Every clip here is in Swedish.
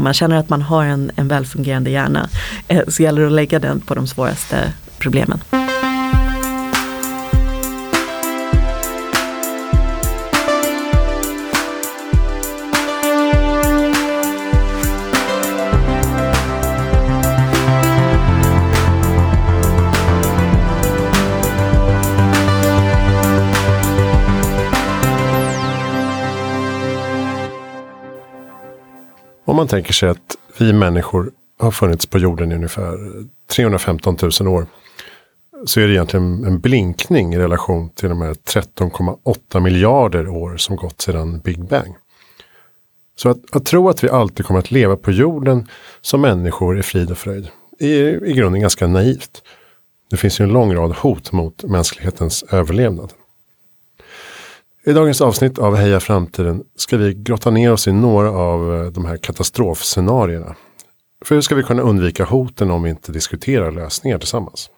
Om man känner att man har en, en välfungerande hjärna eh, så gäller det att lägga den på de svåraste problemen. Man tänker sig att vi människor har funnits på jorden i ungefär 315 000 år. Så är det egentligen en blinkning i relation till de här 13,8 miljarder år som gått sedan Big Bang. Så att, att tro att vi alltid kommer att leva på jorden som människor i frid och fröjd är i grunden ganska naivt. Det finns ju en lång rad hot mot mänsklighetens överlevnad. I dagens avsnitt av Heja Framtiden ska vi grotta ner oss i några av eh, de här katastrofscenarierna. För hur ska vi kunna undvika hoten om vi inte diskuterar lösningar tillsammans?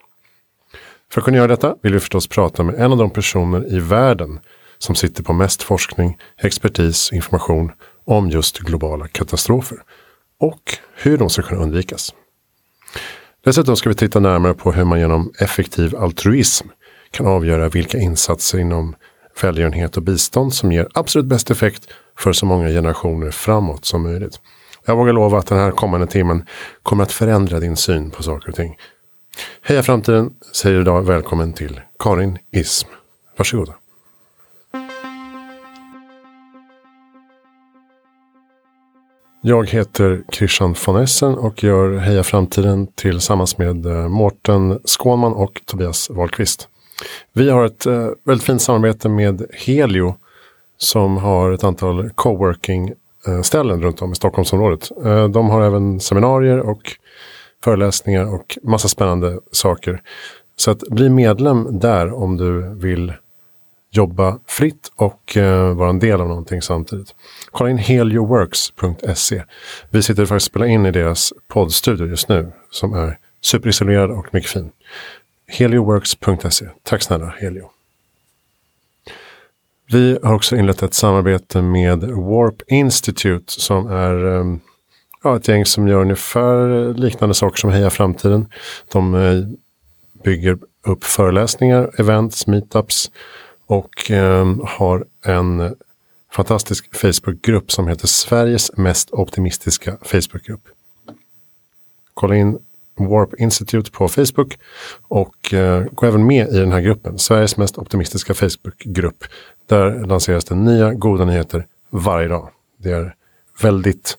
För att kunna göra detta vill vi förstås prata med en av de personer i världen som sitter på mest forskning, expertis och information om just globala katastrofer. Och hur de ska kunna undvikas. Dessutom ska vi titta närmare på hur man genom effektiv altruism kan avgöra vilka insatser inom välgörenhet och bistånd som ger absolut bäst effekt för så många generationer framåt som möjligt. Jag vågar lova att den här kommande timmen kommer att förändra din syn på saker och ting. Heja Framtiden säger idag välkommen till Karin Ism. Varsågoda. Jag heter Christian von Essen och gör Heja Framtiden tillsammans med eh, Mårten Skånman och Tobias Wahlqvist. Vi har ett eh, väldigt fint samarbete med Helio som har ett antal coworking eh, ställen runt om i Stockholmsområdet. Eh, de har även seminarier och föreläsningar och massa spännande saker. Så att bli medlem där om du vill jobba fritt och eh, vara en del av någonting samtidigt. Kolla in helioworks.se. Vi sitter faktiskt och spelar in i deras poddstudio just nu som är superisolerad och mycket fin helioworks.se. Tack snälla Helio. Vi har också inlett ett samarbete med Warp Institute som är ehm, ja, ett gäng som gör ungefär liknande saker som Heja Framtiden. De eh, bygger upp föreläsningar, events, meetups och ehm, har en fantastisk Facebookgrupp som heter Sveriges mest optimistiska Facebookgrupp. Kolla in Warp Institute på Facebook. Och eh, gå även med i den här gruppen, Sveriges mest optimistiska Facebookgrupp. Där lanseras det nya goda nyheter varje dag. Det är väldigt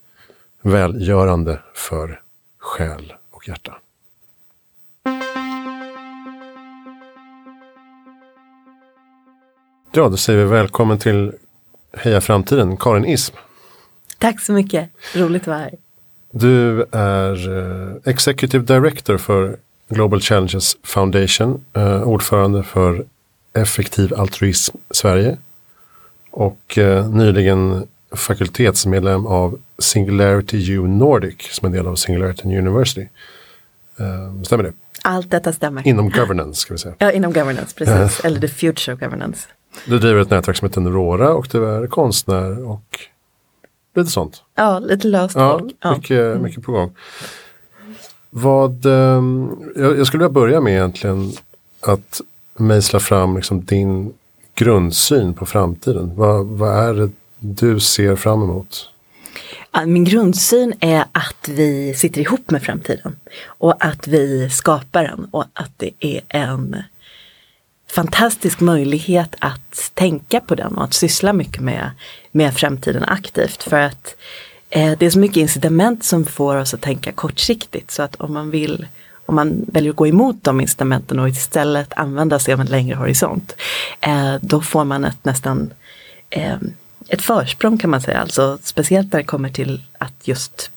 välgörande för själ och hjärta. Ja, då säger vi välkommen till Heja Framtiden, Karin Ism. Tack så mycket, roligt att vara här. Du är uh, Executive Director för Global Challenges Foundation, uh, ordförande för Effektiv Altruism Sverige och uh, nyligen fakultetsmedlem av Singularity U Nordic som är en del av Singularity University. stämmer det? Allt detta stämmer. Inom governance ska vi säga. Ja, inom governance, precis. Eller the future governance. Du driver ett nätverk som heter Neurora och du är konstnär och lite sånt. Ja, lite löst ja, ja. Mycket, mycket på gång. Vad, jag, jag, skulle vilja börja med egentligen att mejsla fram liksom din grundsyn på framtiden. Vad, vad är det du ser fram emot? Min grundsyn är att vi sitter ihop med framtiden och att vi skapar den och att det är en fantastisk möjlighet att tänka på den och att syssla mycket med, med framtiden aktivt. För att eh, det är så mycket incitament som får oss att tänka kortsiktigt. Så att om man vill om man väljer att gå emot de incitamenten och istället använda sig av en längre horisont. Eh, då får man ett nästan eh, ett försprång kan man säga, alltså speciellt när det kommer till att just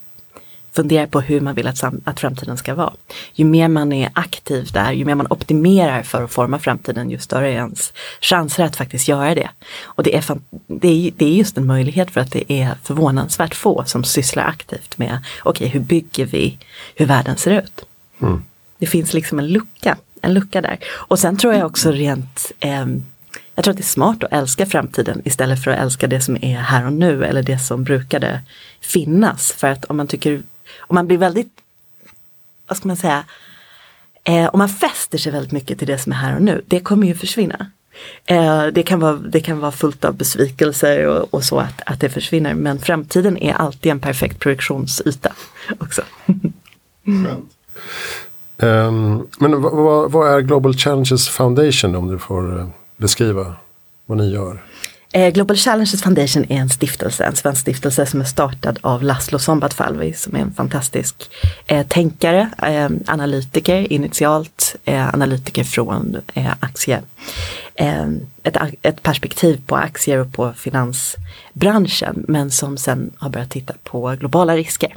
funderar på hur man vill att, att framtiden ska vara. Ju mer man är aktiv där, ju mer man optimerar för att forma framtiden, ju större är ens chanser att faktiskt göra det. Och det är, det är, det är just en möjlighet för att det är förvånansvärt få som sysslar aktivt med, okej okay, hur bygger vi hur världen ser ut? Mm. Det finns liksom en lucka, en lucka där. Och sen tror jag också rent eh, jag tror att det är smart att älska framtiden istället för att älska det som är här och nu eller det som brukade finnas. För att om man tycker, om man blir väldigt, vad ska man säga, eh, och man fäster sig väldigt mycket till det som är här och nu, det kommer ju försvinna. Eh, det, kan vara, det kan vara fullt av besvikelser och, och, så att, att det försvinner men framtiden är alltid en perfekt projektionsyta också. um, men vad, vad, är Global Challenges Foundation om du får eh, beskriva vad ni gör? Eh, Global Challenges Foundation är en stiftelse, en svensk stiftelse som är startad av Laszlo Sombatfalvi som är en fantastisk eh, tänkare, eh, analytiker initialt, eh, analytiker från eh, aktie Ehm, ett, ett perspektiv på aktier och på finansbranschen men som sen har börjat titta på globala risker.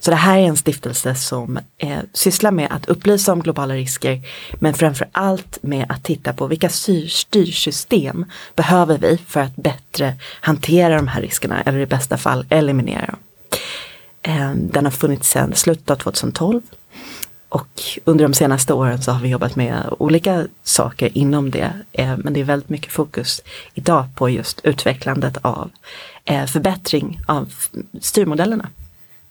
Så det här är en stiftelse som eh, sysslar med att upplysa om globala risker men framför allt med att titta på vilka styrsystem behöver vi för att bättre hantera de här riskerna eller i bästa fall eliminera dem. Eh, den har funnits sedan slutet av 2012 och under de senaste åren så har vi jobbat med olika saker inom det. Eh, men det är väldigt mycket fokus idag på just utvecklandet av eh, förbättring av styrmodellerna.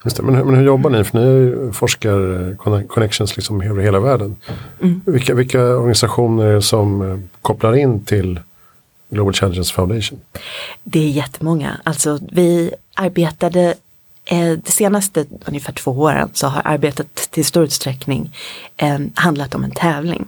Det, men, men hur jobbar ni? För ni forskar eh, connections liksom över hela världen. Mm. Vilka, vilka organisationer som kopplar in till Global Challenges Foundation? Det är jättemånga. Alltså vi arbetade Eh, de senaste ungefär två åren så har arbetet till stor utsträckning eh, handlat om en tävling.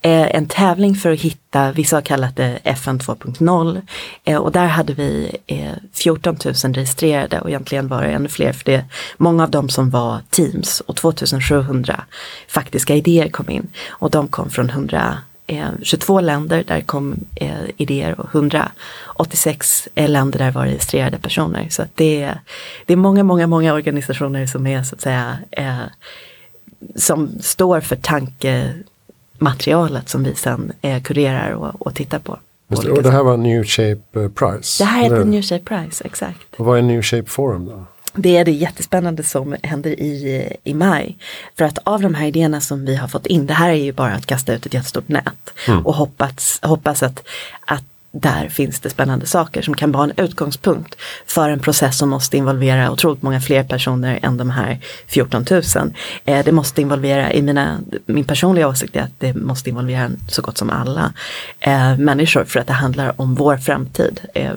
Eh, en tävling för att hitta, vissa har kallat det FN 2.0 eh, och där hade vi eh, 14 000 registrerade och egentligen var det ännu fler för det många av dem som var teams och 2700 faktiska idéer kom in och de kom från 100 22 länder där kom eh, idéer och 186 länder där var registrerade personer. Så det, är, det är många, många, många organisationer som är så att säga eh, som står för tankematerialet som vi sen eh, kurerar och, och tittar på. Och det här var New Shape Prize? Det här heter New Shape Prize, exakt. Och vad är New Shape Forum då? Det är det jättespännande som händer i, i maj. För att av de här idéerna som vi har fått in, det här är ju bara att kasta ut ett jättestort nät mm. och hoppas, hoppas att, att där finns det spännande saker som kan vara en utgångspunkt för en process som måste involvera otroligt många fler personer än de här 14 000. Eh, det måste involvera, i mina, min personliga åsikt är att det måste involvera så gott som alla eh, människor för att det handlar om vår framtid eh,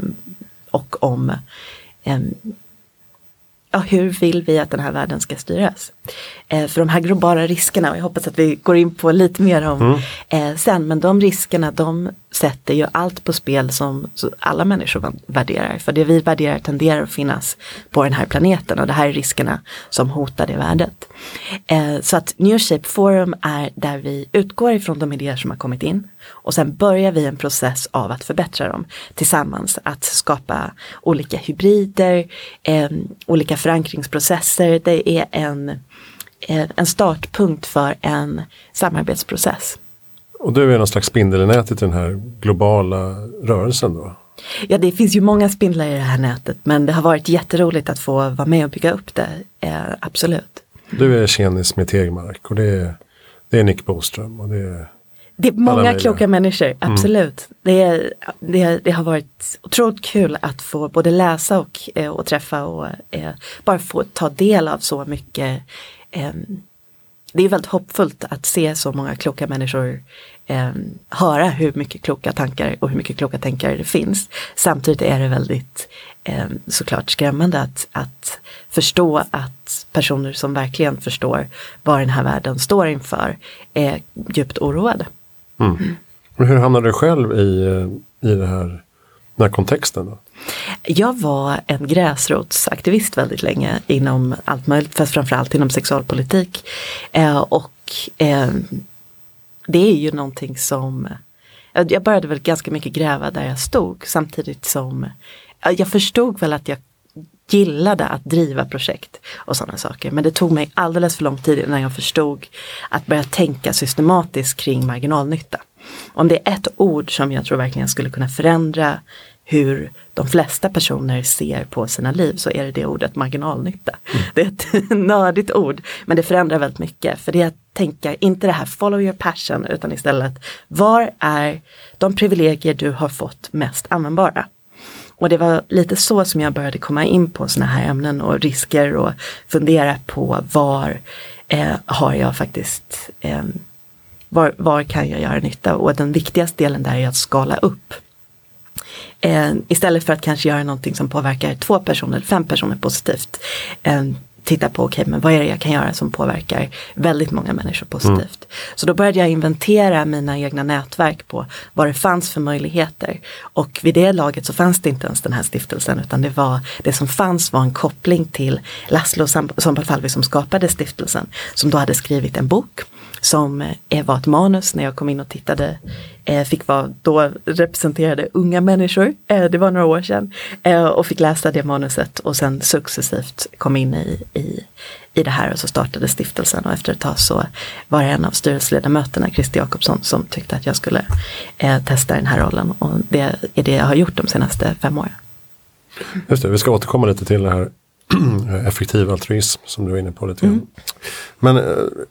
och om ja, hur vill vi att den här världen ska styras? Eh, för de här globala riskerna, och jag hoppas att vi går in på lite mer om mm. eh, sen, men de riskerna de sätter ju allt på spel som alla människor värderar. För det vi värderar tenderar att finnas på den här planeten och det här är riskerna som hotar det värdet. Eh, så att New Shape Forum är där vi utgår ifrån de idéer som har kommit in och sen börjar vi en process av att förbättra dem tillsammans. Att skapa olika hybrider, eh, olika förankringsprocesser. Det är en, eh, en startpunkt för en samarbetsprocess. Och du är någon slags spindel i nätet i den här globala rörelsen då? Ja, det finns ju många spindlar i det här nätet men det har varit jätteroligt att få vara med och bygga upp det, eh, absolut. Du är tjenis med Tegmark och det är, det är Nick Boström och det är det är många kloka människor, mm. absolut. Mm. Det, är, det, det, har varit otroligt kul att få både läsa och, eh, och träffa och eh, bara få ta del av så mycket. Eh, det är väldigt hoppfullt att se så många kloka människor eh, höra hur mycket kloka tankar och hur mycket kloka tänkare det finns. Samtidigt är det väldigt eh, såklart skrämmande att, att förstå att personer som verkligen förstår vad den här världen står inför är djupt oroade. Mm. Men hur hamnade du själv i, eh, i det här, den här kontexten? Då? Jag var en gräsrotsaktivist väldigt länge inom allt möjligt, fast framförallt inom sexualpolitik. Eh, och eh, det är ju någonting som jag började väl ganska mycket gräva där jag stod samtidigt som jag förstod väl att jag gillade att driva projekt och sådana saker. Men det tog mig alldeles för lång tid innan jag förstod att börja tänka systematiskt kring marginalnytta. Om det är ett ord som jag tror verkligen skulle kunna förändra hur de flesta personer ser på sina liv så är det det ordet marginalnytta. Mm. Det är ett nördigt ord men det förändrar väldigt mycket. För det är att tänka, inte det här follow your passion utan istället var är de privilegier du har fått mest användbara? Och det var lite så som jag började komma in på sådana här ämnen och risker och fundera på var eh, har jag faktiskt, eh, var, var kan jag göra nytta? Och den viktigaste delen där är att skala upp. Eh, istället för att kanske göra någonting som påverkar två personer, fem personer positivt. Eh, Titta på, okej okay, men vad är det jag kan göra som påverkar väldigt många människor positivt. Mm. Så då började jag inventera mina egna nätverk på vad det fanns för möjligheter. Och vid det laget så fanns det inte ens den här stiftelsen utan det var det som fanns var en koppling till Laszlo Sompalvi som skapade stiftelsen. Som då hade skrivit en bok som eh, var ett manus när jag kom in och tittade. Eh, fick vara, då representerade unga människor, eh, det var några år sedan. Eh, och fick läsa det manuset och sen successivt kom in i, i, i det här och så startade stiftelsen och efter ett tag så var det en av styrelseledamöterna, Christer Jakobsson, som tyckte att jag skulle eh, testa den här rollen och det är det jag har gjort de senaste fem åren. Just det, vi ska återkomma lite till det här effektiv altruism som du var inne på lite mm. Men eh,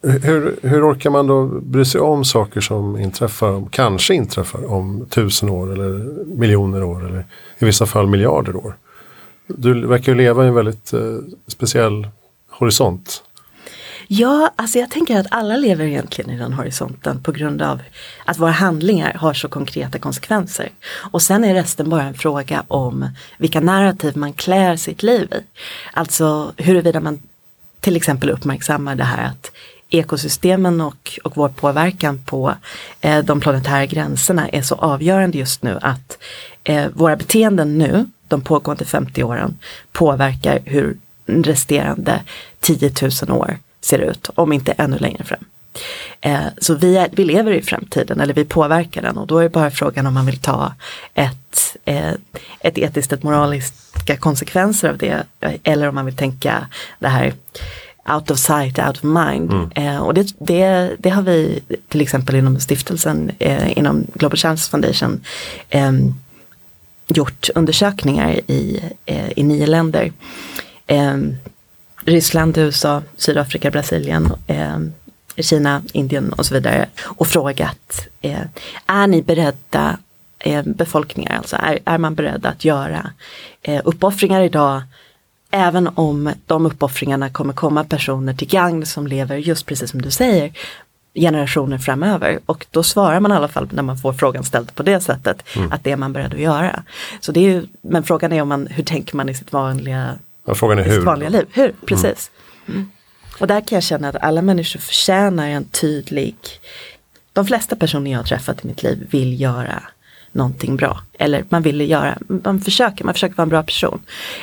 hur, hur orkar man då bry sig om saker som inträffar, kanske inträffar om tusen år eller miljoner år eller i vissa fall miljarder år? Du verkar ju leva i en väldigt eh, speciell horisont. Ja, alltså jag tänker att alla lever egentligen i den horisonten på grund av att våra handlingar har så konkreta konsekvenser. Och sen är resten bara en fråga om vilka narrativ man klär sitt liv i. Alltså huruvida man till exempel uppmärksammar det här att ekosystemen och, och vår påverkan på eh, de planetära gränserna är så avgörande just nu att eh, våra beteenden nu, de pågående 50 åren, påverkar hur resterande 10 000 år ser ut, om inte ännu längre fram. Eh, så vi, är, vi lever i framtiden eller vi påverkar den och då är det bara frågan om man vill ta ett, eh, ett etiskt, ett moraliska konsekvenser av det eller om man vill tänka det här out of sight, out of mind. Mm. Eh, och det, det, det, har vi till exempel inom stiftelsen, eh, inom Global Chance Foundation, eh, gjort undersökningar i, i nio länder. Ryssland, USA, Sydafrika, Brasilien, eh, Kina, Indien och så vidare och frågat eh, är ni beredda eh, befolkningar, alltså är, är man beredd att göra eh, uppoffringar idag även om de uppoffringarna kommer komma personer till gagn som lever just precis som du säger generationer framöver och då svarar man i alla fall när man får frågan ställd på det sättet mm. att det är man beredd att göra. Så det är ju, men frågan är om man, hur tänker man i sitt vanliga Frågan är hur. vanliga liv. Hur, mm. precis. Mm. Mm. Och där kan jag känna att alla människor förtjänar en tydlig, de flesta personer jag har träffat i mitt liv vill göra någonting bra. Eller man vill göra, man försöker, man försöker vara en bra person.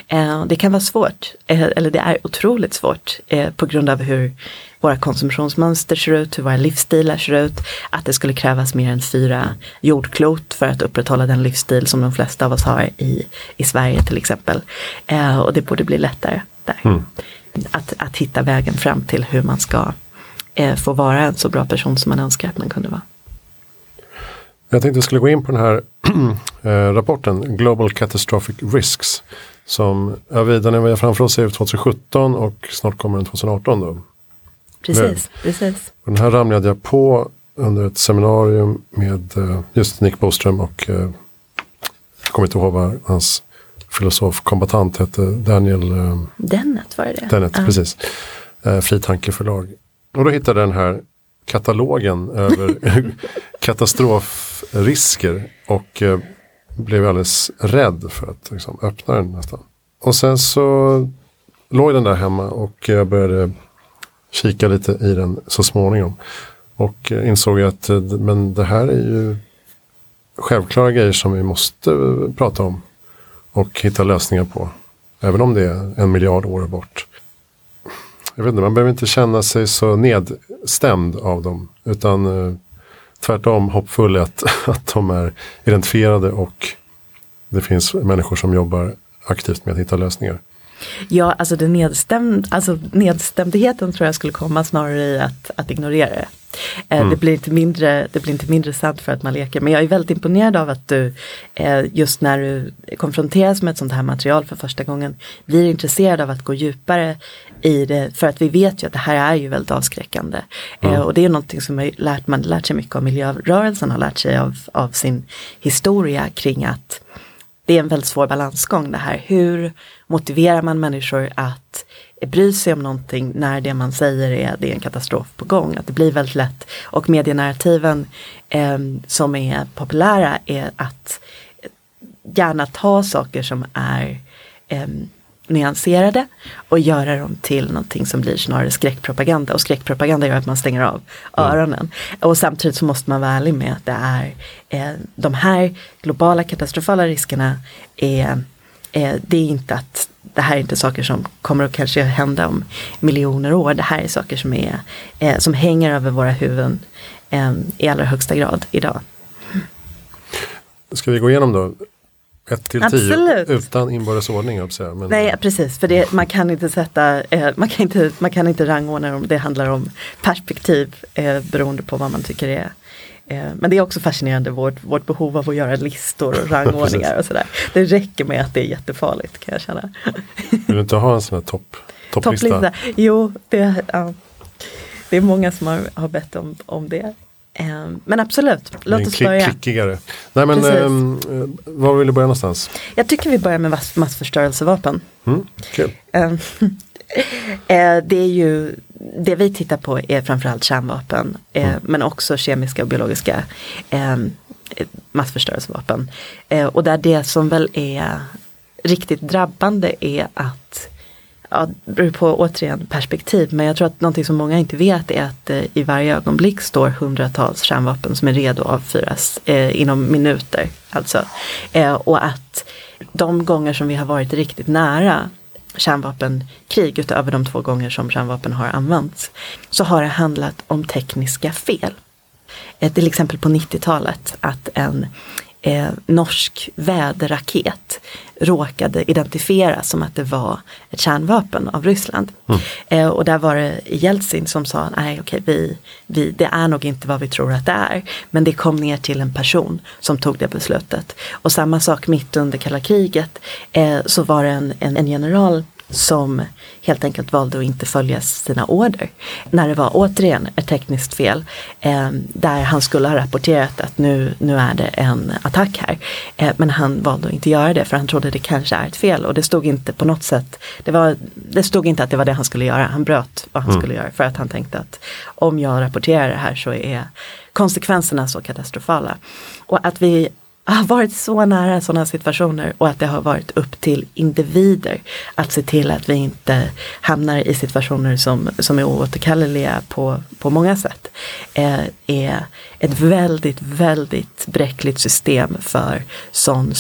Eh, det kan vara svårt, eh, eller det är otroligt svårt eh, på grund av hur våra konsumtionsmönster ser ut, hur våra livsstilar ser ut. Att det skulle krävas mer än fyra jordklot för att upprätthålla den livsstil som de flesta av oss har i, i Sverige till exempel. Och det borde bli lättare där. Mm. Att, att hitta vägen fram till hur man ska få vara en så bra person som man önskar att man kunde vara. Jag tänkte jag skulle gå in på den här eh, rapporten Global Catastrophic Risks. Som ja, den är framför oss är 2017 och snart kommer den 2018 då. Precis, precis. Och den här ramlade jag på under ett seminarium med uh, just Nick Boström och uh, jag kommer inte ihåg vad hans filosofkombatant hette, Daniel Dennett var det? Dennett, uh. precis. Fritankeförlag. Och då hittade jag den här katalogen över katastrofrisker och uh, blev alldeles rädd för att liksom, öppna den nästan. Och sen så låg den där hemma och jag började kika lite i den så småningom. Och eh, insåg att eh, men det här är ju självklara grejer som vi måste eh, prata om. Och hitta lösningar på. Även om det är en miljard år bort. Jag vet inte, man behöver inte känna sig så nedstämd av dem. Utan eh, tvärtom hoppfull att, att de är identifierade och det finns människor som jobbar aktivt med att hitta lösningar. Ja, alltså, det nedstämd, alltså nedstämdheten tror jag skulle komma snarare i att, att ignorera det. Eh, mm. Det, blir inte mindre, det blir inte mindre sant för att man leker. Men jag är väldigt imponerad av att du eh, just när du konfronteras med ett sånt här material för första gången blir intresserad av att gå djupare i det. För att vi vet ju att det här är ju väldigt avskräckande. Mm. Och det är någonting som lärt, man lärt sig mycket av miljörörelsen har lärt sig av, av sin historia kring att det är en väldigt svår balansgång det här. Hur motiverar man människor att bry sig om någonting när det man säger är det är en katastrof på gång. Att det blir väldigt lätt och medienarrativen eh, som är populära är att gärna ta saker som är eh, nyanserade och göra dem till någonting som blir snarare skräckpropaganda och skräckpropaganda gör att man stänger av öronen. Mm. Och samtidigt så måste man vara ärlig med att det är eh, de här globala katastrofala riskerna är, eh, det är inte att det här är inte saker som kommer att kanske hända om miljoner år. Det här är saker som, är, eh, som hänger över våra huvuden eh, i allra högsta grad idag. Ska vi gå igenom då 1 till 10 utan inbördes ordning. Men... Nej precis, för det, man, kan inte sätta, eh, man, kan inte, man kan inte rangordna dem. Det handlar om perspektiv eh, beroende på vad man tycker är eh, men det är också fascinerande vårt, vårt behov av att göra listor och rangordningar och sådär. Det räcker med att det är jättefarligt kan jag känna. Vill du inte ha en sån här topp, topplista? topplista? Jo, det, ja. det är många som har, har bett om, om det. Ehm, men absolut, låt oss börja. Klickigare. Nej men um, var vill du börja någonstans? Jag tycker vi börjar med mass massförstörelsevapen. Mm, cool. um, det är ju det vi tittar på är framförallt kärnvapen eh, mm. men också kemiska och biologiska eh, massförstörelsevapen. Eh, och där det som väl är riktigt drabbande är att ja, det beror på återigen perspektiv men jag tror att någonting som många inte vet är att eh, i varje ögonblick står hundratals kärnvapen som är redo att avfyras eh, inom minuter. Alltså. Eh, och att de gånger som vi har varit riktigt nära kärnvapenkrig utöver de två gånger som kärnvapen har använts så har det handlat om tekniska fel. Eh, till exempel på 90-talet att en eh, norsk väderraket råkade identifieras som att det var ett kärnvapen av Ryssland. Mm. Eh, och där var det Jeltsin som sa, nej okej, vi, vi, det är nog inte vad vi tror att det är. Men det kom ner till en person som tog det beslutet. Och samma sak mitt under kalla kriget eh, så var det en, en, en general som helt enkelt valde att inte följa sina order. När det var återigen ett tekniskt fel eh, där han skulle ha rapporterat att nu, nu är det en attack här. Eh, men han valde att inte göra det för han trodde det kanske är ett fel och det stod inte på något sätt, det, var, det stod inte att det var det han skulle göra, han bröt vad han mm. skulle göra för att han tänkte att om jag rapporterar det här så är konsekvenserna så katastrofala. Och att vi har varit så nära sådana situationer och att det har varit upp till individer att se till att vi inte hamnar i situationer som, som är oåterkalleliga på, på många sätt. Eh, är ett väldigt, väldigt bräckligt system för sån,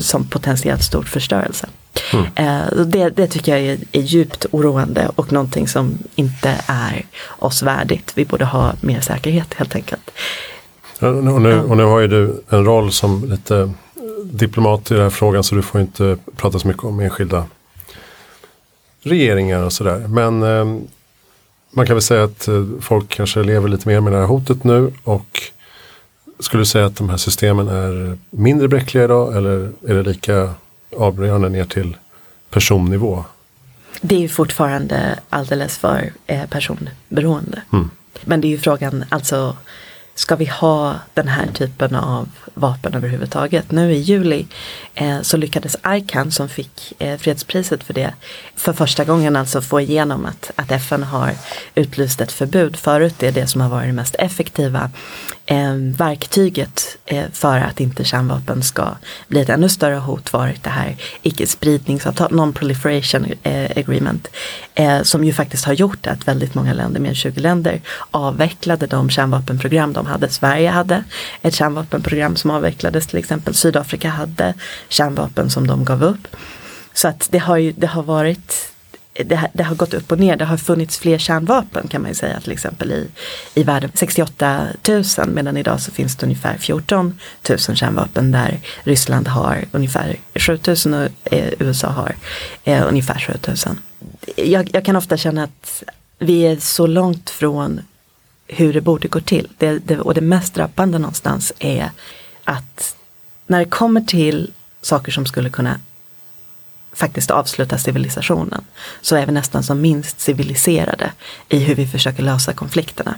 sån potentiellt stor förstörelse. Mm. Eh, det, det, tycker jag är, är, djupt oroande och någonting som inte är oss värdigt. Vi borde ha mer säkerhet helt enkelt. Och nu, och nu har ju du en roll som lite diplomat i den här frågan så du får inte prata så mycket om enskilda regeringar och sådär. Men eh, man kan väl säga att eh, folk kanske lever lite mer med det här hotet nu och skulle du säga att de här systemen är mindre bräckliga idag eller är det lika avgörande ner till personnivå? Det är fortfarande alldeles för eh, personberoende. Mm. Men det är ju frågan, alltså ska vi ha den här typen av vapen överhuvudtaget? Nu i juli eh, så lyckades ICAN som fick eh, fredspriset för det för första gången alltså få igenom att, att FN har utlyst ett förbud. Förut det är det som har varit det mest effektiva eh, verktyget eh, för att inte kärnvapen ska bli ett ännu större hot varit det här icke-spridningsavtal, non-proliferation eh, agreement. Eh, som ju faktiskt har gjort att väldigt många länder, mer än 20 länder, avvecklade de kärnvapenprogram de hade. Sverige hade ett kärnvapenprogram som avvecklades till exempel. Sydafrika hade kärnvapen som de gav upp. Så att det har, ju, det har varit det, det, har gått upp och ner. Det har funnits fler kärnvapen kan man ju säga till exempel i, i världen. 68 000 medan idag så finns det ungefär 14 000 kärnvapen där Ryssland har ungefär 7 000 och eh, USA har eh, ungefär 7 000. Jag, jag kan ofta känna att vi är så långt från hur det borde gå till. Det, det, och det mest drabbande någonstans är att när det kommer till saker som skulle kunna faktiskt avsluta civilisationen så är vi nästan som minst civiliserade i hur vi försöker lösa konflikterna.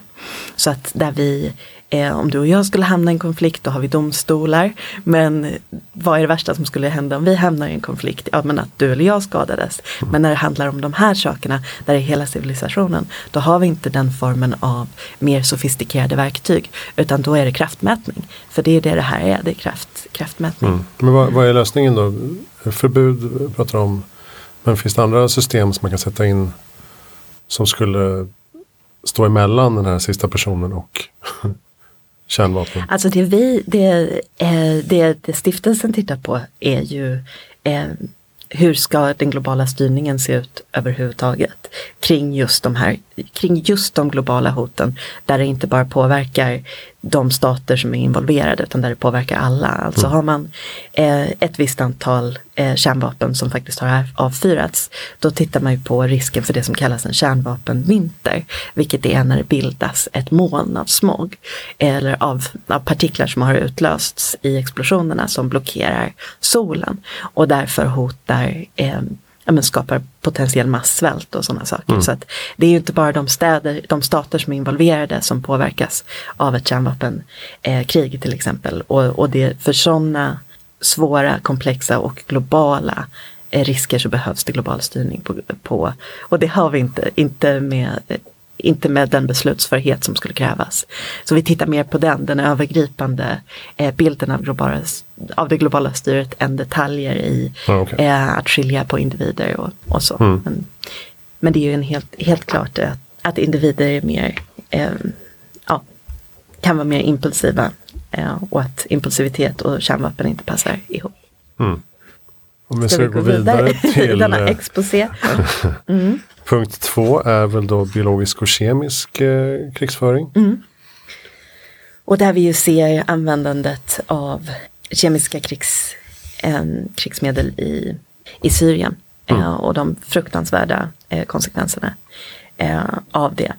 Så att där vi Eh, om du och jag skulle hamna i en konflikt då har vi domstolar. Men vad är det värsta som skulle hända om vi hamnar i en konflikt? Ja men att du eller jag skadades. Mm. Men när det handlar om de här sakerna, där är hela civilisationen, då har vi inte den formen av mer sofistikerade verktyg. Utan då är det kraftmätning. För det är det det här är, det är kraft, kraftmätning. Mm. Men vad, vad, är lösningen då? Förbud pratar om. Men finns det andra system som man kan sätta in som skulle stå emellan den här sista personen och kärnvapen? Alltså det, vi, det, eh, det, det stiftelsen tittar på är ju eh, hur ska den globala styrningen se ut överhuvudtaget kring just de här, kring just de globala hoten där det inte bara påverkar de stater som är involverade utan där det påverkar alla. Alltså mm. har man eh, ett visst antal eh, kärnvapen som faktiskt har avfyrats då tittar man ju på risken för det som kallas en kärnvapenvinter. Vilket är när det bildas ett moln av smog eller av, av partiklar som har utlösts i explosionerna som blockerar solen och därför hotar eh, ja, men skapar potentiell massvält och sådana saker. Mm. Så att det är ju inte bara de städer, de stater som är involverade som påverkas av ett kärnvapenkrig till exempel. Och, och det, för sådana svåra, komplexa och globala eh, risker så behövs det global styrning på, på, och det har vi inte, inte med inte med den beslutsförhet som skulle krävas. Så vi tittar mer på den, den övergripande eh, bilden av, globala, av det globala styret än detaljer i okay. eh, att skilja på individer och, och så. Mm. Men, men, det är ju en helt, helt klart att, att individer är mer, eh, ja, kan vara mer impulsiva eh, och att impulsivitet och kärnvapen inte passar ihop. Mm. Om vi ska, ska vi gå vidare, vidare till denna eh, exposé. Mm. Punkt två är väl då biologisk och kemisk eh, krigsföring. Mm. Och där vi ju ser användandet av kemiska krigs, eh, krigsmedel i, i Syrien mm. eh, och de fruktansvärda eh, konsekvenserna eh, av det.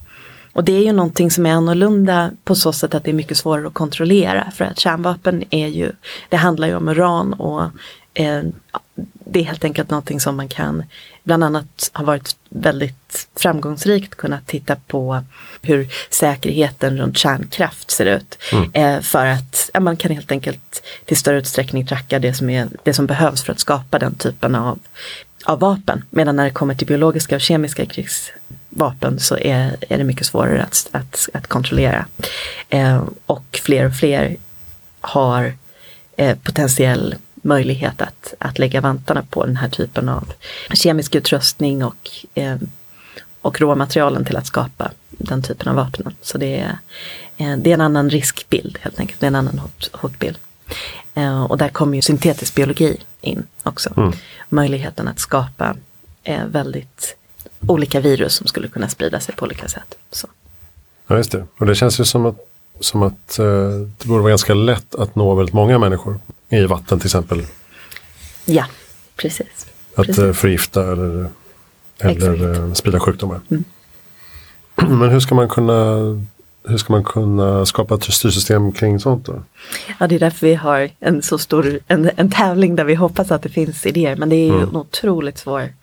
Och det är ju någonting som är annorlunda på så sätt att det är mycket svårare att kontrollera för att kärnvapen är ju, det handlar ju om uran och eh, det är helt enkelt någonting som man kan, bland annat har varit väldigt framgångsrikt kunnat titta på hur säkerheten runt kärnkraft ser ut. Mm. Eh, för att ja, man kan helt enkelt till större utsträckning tracka det som, är, det som behövs för att skapa den typen av, av vapen. Medan när det kommer till biologiska och kemiska krigsvapen så är, är det mycket svårare att, att, att kontrollera. Eh, och fler och fler har eh, potentiell möjlighet att, att lägga vantarna på den här typen av kemisk utrustning och, eh, och råmaterialen till att skapa den typen av vapen. Så det är, eh, det är en annan riskbild helt enkelt, det är en annan hot, hotbild. Eh, och där kommer ju syntetisk biologi in också. Mm. Möjligheten att skapa eh, väldigt olika virus som skulle kunna sprida sig på olika sätt. Så. Ja, just det. Och det känns ju som att, som att eh, det borde vara ganska lätt att nå väldigt många människor i vatten till exempel. Ja, precis. Att precis. Eh, förgifta eller, eller eh, sprida sjukdomar. Mm. Men hur ska man kunna hur ska man kunna skapa ett styrsystem kring sånt då? Ja, det är därför vi har en så stor en, en tävling där vi hoppas att det finns idéer. Men det är ju mm. en otroligt svår,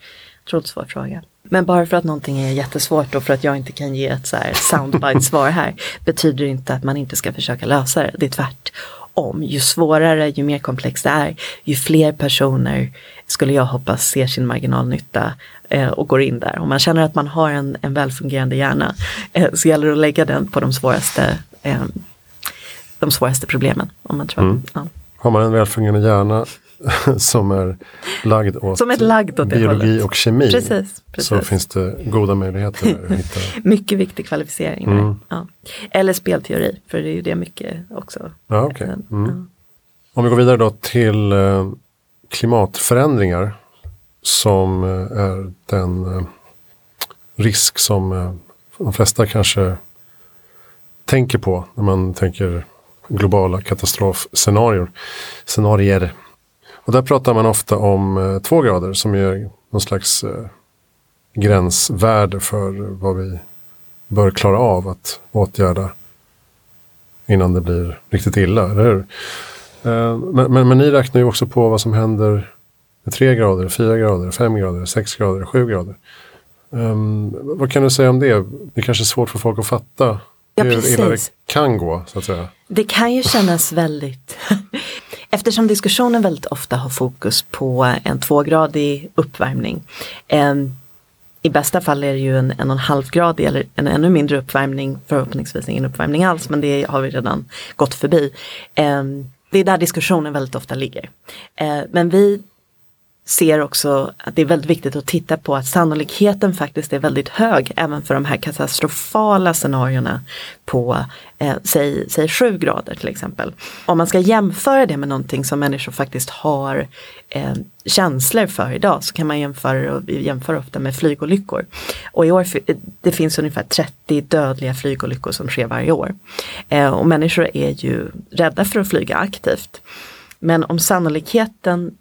otroligt svår fråga. Men bara för att någonting är jättesvårt och för att jag inte kan ge ett så här soundbite svar här betyder inte att man inte ska försöka lösa det. Det är tvärt om. Ju svårare, ju mer komplext det är, ju fler personer skulle jag hoppas ser sin marginalnytta eh, och går in där. Om man känner att man har en, en välfungerande hjärna eh, så gäller det att lägga den på de svåraste, eh, de svåraste problemen. Om man tror. Mm. Ja. Har man en välfungerande hjärna som är lagd åt, som är lagd åt biologi hållet. och kemi. Precis, precis. Så finns det goda möjligheter att hitta. mycket viktig kvalificering. Mm. Ja. Eller spelteori, för det är ju det mycket också. Ja, okay. mm. ja. Om vi går vidare då till eh, klimatförändringar som eh, är den eh, risk som de flesta kanske tänker på när man tänker globala katastrofscenarier. Scenarier. Och där pratar man ofta om eh, två grader som är någon slags eh, gränsvärde för vad vi bör klara av att åtgärda innan det blir riktigt illa, eller hur? Eh, men, men, men, ni räknar ju också på vad som händer med 3 grader, 4 grader, 5 grader, 6 grader, 7 grader. Um, vad kan du säga om det? Det kanske är svårt för folk att fatta ja, hur precis. illa det kan gå. så att säga. Det kan ju kännas väldigt Eftersom diskussionen väldigt ofta har fokus på en tvågradig uppvärmning. En, I bästa fall är det ju en en och en halvgradig eller en ännu mindre uppvärmning, förhoppningsvis ingen uppvärmning alls, men det har vi redan gått förbi. Det är där diskussionen väldigt ofta ligger. Eh, men vi ser också att det är väldigt viktigt att titta på att sannolikheten faktiskt är väldigt hög även för de här katastrofala scenarierna på eh, säg, säg 7 grader till exempel. Om man ska jämföra det med någonting som människor faktiskt har eh, känslor för idag så kan man jämföra, och jämför ofta med flygolyckor. Och i år eh, det finns ungefär 30 dödliga flygolyckor som sker varje år. Eh, och människor är ju rädda för att flyga aktivt. Men om sannolikheten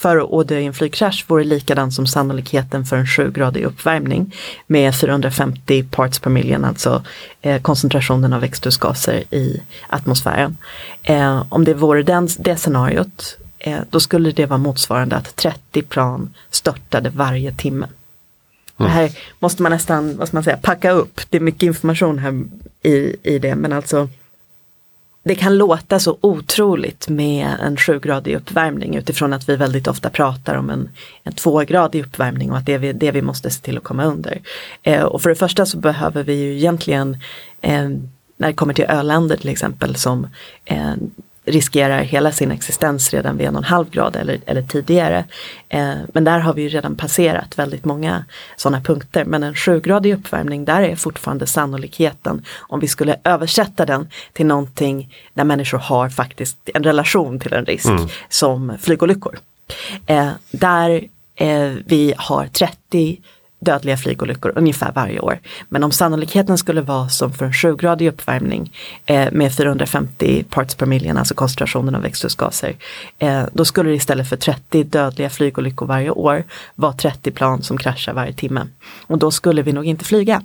för att dö i en flygkrasch vore likadan som sannolikheten för en 7-gradig uppvärmning med 450 parts per million, alltså eh, koncentrationen av växthusgaser i atmosfären. Eh, om det vore den, det scenariot, eh, då skulle det vara motsvarande att 30 plan störtade varje timme. Mm. Det här måste man nästan, vad ska man säga, packa upp. Det är mycket information här i, i det, men alltså det kan låta så otroligt med en sjugradig uppvärmning utifrån att vi väldigt ofta pratar om en, en tvågradig uppvärmning och att det är vi, det vi måste se till att komma under. Eh, och för det första så behöver vi ju egentligen eh, när det kommer till öländer till exempel som eh, riskerar hela sin existens redan vid en och en halv grad eller, eller tidigare. Eh, men där har vi ju redan passerat väldigt många sådana punkter. Men en sjugradig uppvärmning, där är fortfarande sannolikheten, om vi skulle översätta den till någonting där människor har faktiskt en relation till en risk, mm. som flygolyckor. Eh, där eh, vi har 30 dödliga flygolyckor ungefär varje år. Men om sannolikheten skulle vara som för en 7-gradig uppvärmning eh, med 450 parts per million, alltså koncentrationen av växthusgaser, eh, då skulle det istället för 30 dödliga flygolyckor varje år vara 30 plan som kraschar varje timme. Och då skulle vi nog inte flyga.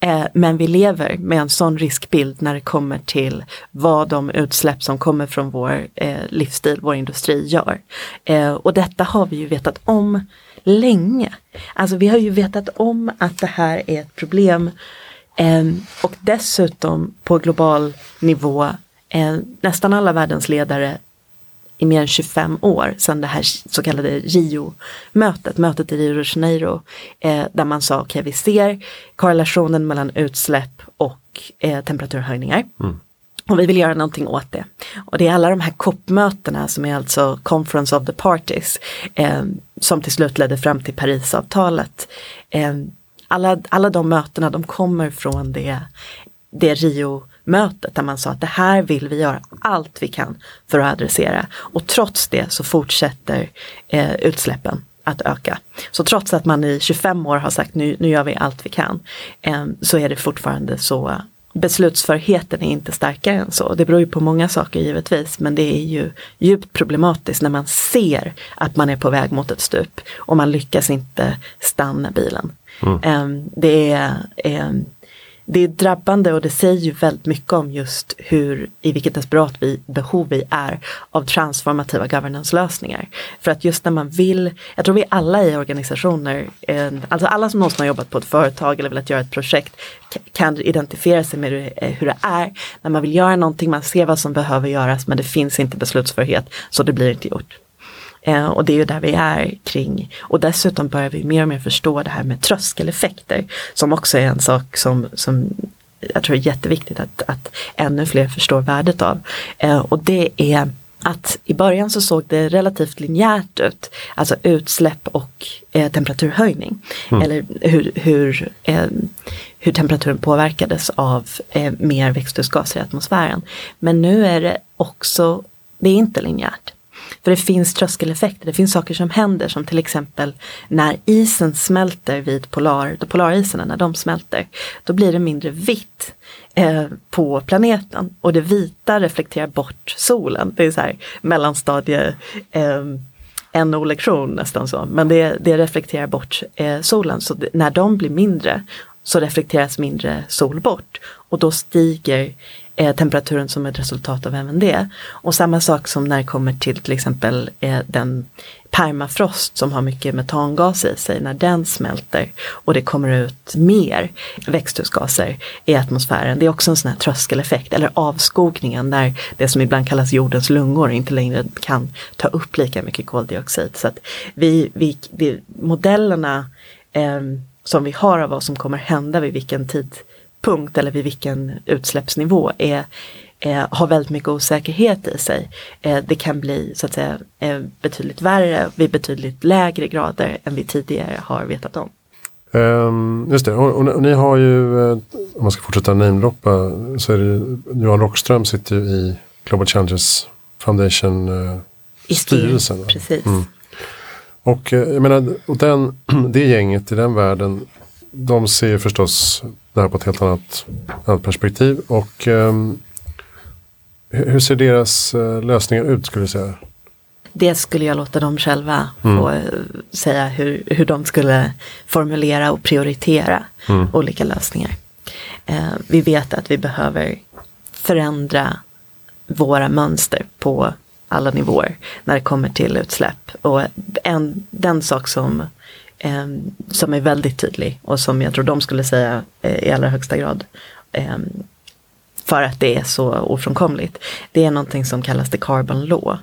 Eh, men vi lever med en sån riskbild när det kommer till vad de utsläpp som kommer från vår eh, livsstil, vår industri gör. Eh, och detta har vi ju vetat om länge. Alltså vi har ju vetat om att det här är ett problem eh, och dessutom på global nivå eh, nästan alla världens ledare i mer än 25 år sedan det här så kallade Rio-mötet, mötet i Rio de Janeiro, eh, där man sa okej okay, vi ser korrelationen mellan utsläpp och eh, temperaturhöjningar. Mm. Och vi vill göra någonting åt det. Och det är alla de här COP-mötena som är alltså Conference of the Parties eh, som till slut ledde fram till Parisavtalet. Eh, alla, alla de mötena de kommer från det, det Rio-mötet där man sa att det här vill vi göra allt vi kan för att adressera. Och trots det så fortsätter eh, utsläppen att öka. Så trots att man i 25 år har sagt nu, nu gör vi allt vi kan, eh, så är det fortfarande så beslutsförheten är inte starkare än så. Det beror ju på många saker givetvis men det är ju djupt problematiskt när man ser att man är på väg mot ett stup och man lyckas inte stanna bilen. Mm. Ehm, det är ehm, det är drabbande och det säger ju väldigt mycket om just hur, i vilket desperat vi, behov vi är av transformativa governance-lösningar. För att just när man vill, jag tror vi alla i organisationer, eh, alltså alla som någonsin har jobbat på ett företag eller velat göra ett projekt kan identifiera sig med eh, hur det är. När man vill göra någonting, man ser vad som behöver göras men det finns inte beslutsförhet så det blir inte gjort. Eh, och det är ju där vi är kring. Och dessutom börjar vi mer och mer förstå det här med tröskeleffekter. Som också är en sak som, som jag tror är jätteviktigt att, att ännu fler förstår värdet av. Eh, och det är att i början så såg det relativt linjärt ut, alltså utsläpp och eh, temperaturhöjning. Mm. Eller hur, hur, eh, hur temperaturen påverkades av eh, mer växthusgaser i atmosfären. Men nu är det också, det är inte linjärt. För det finns tröskeleffekter, det finns saker som händer som till exempel när isen smälter vid polar, polariserna, när de smälter, då blir det mindre vitt eh, på planeten. Och det vita reflekterar bort solen. Det är så här mellanstadie eh, NO-lektion nästan så, men det, det reflekterar bort eh, solen. Så det, när de blir mindre så reflekteras mindre sol bort. Och då stiger eh, temperaturen som ett resultat av även det. Och samma sak som när det kommer till till exempel eh, den permafrost som har mycket metangas i sig, när den smälter och det kommer ut mer växthusgaser i atmosfären. Det är också en sån här tröskeleffekt, eller avskogningen när det som ibland kallas jordens lungor inte längre kan ta upp lika mycket koldioxid. Så att vi, vi, vi modellerna eh, som vi har av vad som kommer hända vid vilken tid tidpunkt eller vid vilken utsläppsnivå är eh, har väldigt mycket osäkerhet i sig. Eh, det kan bli så att säga eh, betydligt värre vid betydligt lägre grader än vi tidigare har vetat om. Um, just det, och, och, och, ni har ju, om man ska fortsätta namedroppa, så är det Johan Rockström sitter ju i Global Challenges Foundation uh, I styrelsen. Precis. Mm. Och jag menar, och den, det gänget i den världen, de ser förstås det här på ett helt annat, annat perspektiv. Och um, hur ser deras uh, lösningar ut skulle du säga? Det skulle jag låta dem själva mm. få uh, säga hur, hur de skulle formulera och prioritera mm. olika lösningar. Uh, vi vet att vi behöver förändra våra mönster på alla nivåer när det kommer till utsläpp. Och en, den sak som, eh, som är väldigt tydlig och som jag tror de skulle säga eh, i allra högsta grad eh, för att det är så ofrånkomligt. Det är någonting som kallas the carbon law.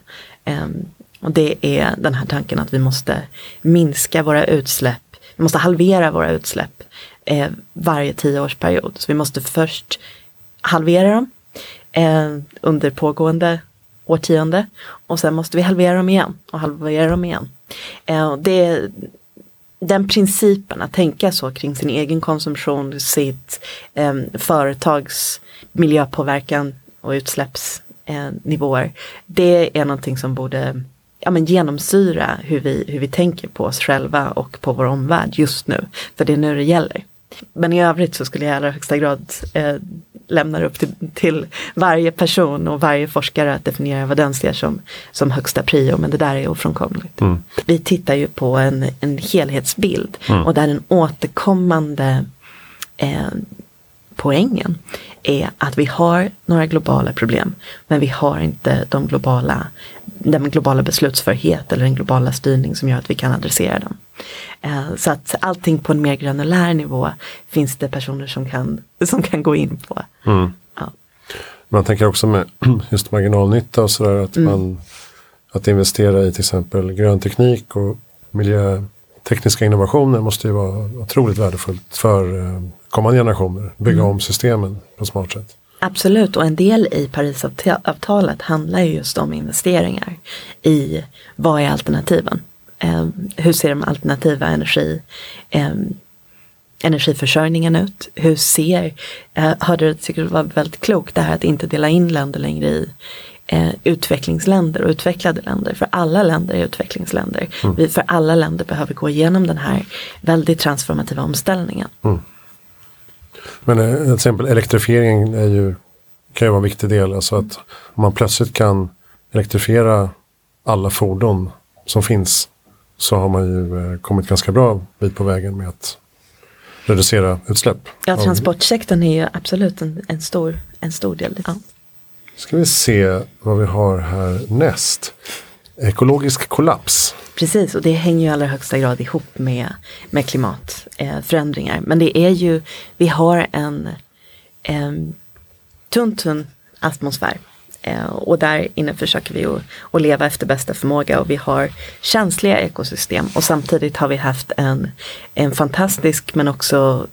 Ehm, och det är den här tanken att vi måste minska våra utsläpp, vi måste halvera våra utsläpp eh, varje tioårsperiod. Så vi måste först halvera dem eh, under pågående årtionde och sen måste vi halvera dem igen och halvera dem igen. Eh, det, den principen att tänka så kring sin egen konsumtion, sitt eh, företags miljöpåverkan och utsläppsnivåer. Eh, det är någonting som borde ja, men genomsyra hur vi, hur vi tänker på oss själva och på vår omvärld just nu. För det är nu det gäller. Men i övrigt så skulle jag i allra högsta grad eh, lämna upp till, till, varje person och varje forskare att definiera vad den ser som, som högsta prio. Men det där är ofrånkomligt. Mm. Vi tittar ju på en, en helhetsbild mm. och där den återkommande eh, poängen är att vi har några globala problem men vi har inte de globala, den globala beslutsförhet eller den globala styrning som gör att vi kan adressera dem. Eh, så att allting på en mer granulär nivå finns det personer som kan, som kan gå in på. Mm. Ja. Man tänker också med just marginalnytta och sådär att mm. man att investera i till exempel grön teknik och miljötekniska innovationer måste ju vara otroligt värdefullt för eh, kommande generationer. Bygga mm. om systemen på ett smart sätt. Absolut och en del i Parisavtalet handlar just om investeringar i vad är alternativen. Eh, hur ser de alternativa energi, eh, energiförsörjningen ut? Hur ser, eh, hörde det, tycker det var väldigt klokt det här att inte dela in länder längre i eh, utvecklingsländer och utvecklade länder. För alla länder är utvecklingsländer. Mm. Vi, för alla länder behöver gå igenom den här väldigt transformativa omställningen. Mm. Men eh, till exempel elektrifiering är ju, kan ju vara en viktig del. Alltså att om man plötsligt kan elektrifiera alla fordon som finns så har man ju eh, kommit ganska bra bit på vägen med att reducera utsläpp. Ja, transportsektorn är ju absolut en, en, stor, en stor del. Ja. Ska vi se vad vi har här näst. Ekologisk kollaps. Precis, och det hänger ju i allra högsta grad ihop med, med klimatförändringar. Eh, Men det är ju, vi har en eh, tunn, tunn atmosfär Eh, och där inne försöker vi att, att, leva efter bästa förmåga och vi har känsliga ekosystem och samtidigt har vi haft en, en fantastisk men också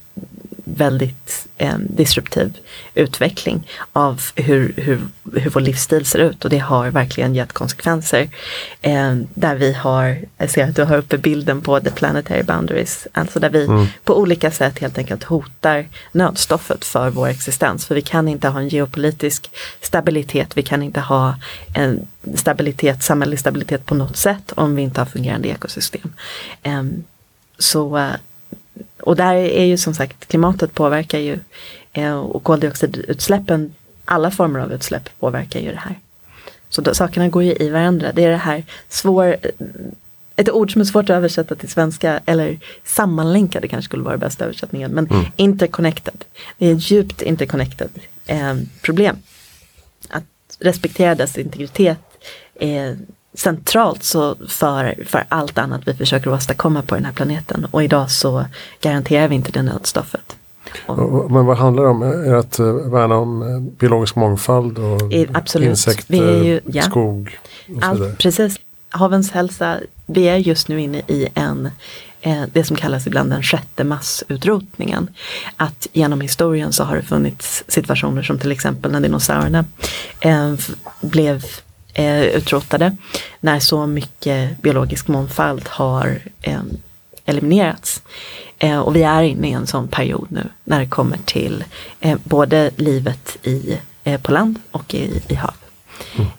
väldigt eh, disruptiv utveckling av hur, hur, hur vår livsstil ser ut och det har verkligen gett konsekvenser. Eh, där vi har, jag ser att du har uppe bilden på the planetary boundaries, alltså där vi mm. på olika sätt helt enkelt hotar nödstoffet för vår existens. För vi kan inte ha en geopolitisk stabilitet, vi kan inte ha en stabilitet, samhällelig stabilitet på något sätt om vi inte har fungerande ekosystem. Eh, så och där är ju som sagt klimatet påverkar ju eh, och koldioxidutsläppen, alla former av utsläpp påverkar ju det här. Så då, sakerna går ju i varandra. Det är det här svår, ett ord som är svårt att översätta till svenska eller sammanlänkade kanske skulle vara bästa översättningen. Men mm. interconnected. Det är ett djupt interconnected eh, problem. Att respektera dess integritet är centralt så för, för allt annat vi försöker åstadkomma på den här planeten. Och idag så garanterar vi inte det nödstoffet. Men vad handlar det om? Är det att eh, värna om eh, biologisk mångfald och Absolut. insekter, ju, ja. skog? Och Allt, precis. Havens hälsa, vi är just nu inne i en eh, det som kallas ibland den sjätte massutrotningen. Att genom historien så har det funnits situationer som till exempel när dinosaurierna eh, blev eh, utrotade. När så mycket biologisk mångfald har eh, eliminerats. Eh, och vi är inne i en sån period nu när det kommer till eh, både livet i, eh, på land och i, i hav.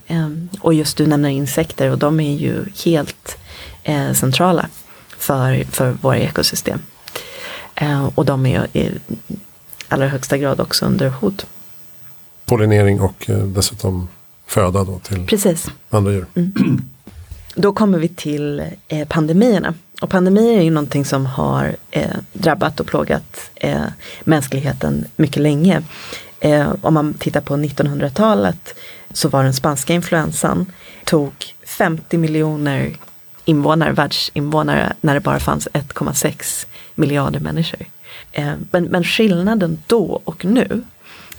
Mm. Och just du nämner insekter och de är ju helt eh, centrala för, för våra ekosystem. Och de är i allra högsta grad också under hot. Pollinering och dessutom föda då till Precis. andra djur. Mm. Då kommer vi till eh, pandemierna. Och pandemier är ju någonting som har eh, drabbat och plågat eh, mänskligheten mycket länge. Eh, om man tittar på 1900-talet så var den spanska influensan tog 50 miljoner invånare, världsinvånare, när det bara fanns 1,6 miljarder människor. Eh, men, men skillnaden då och nu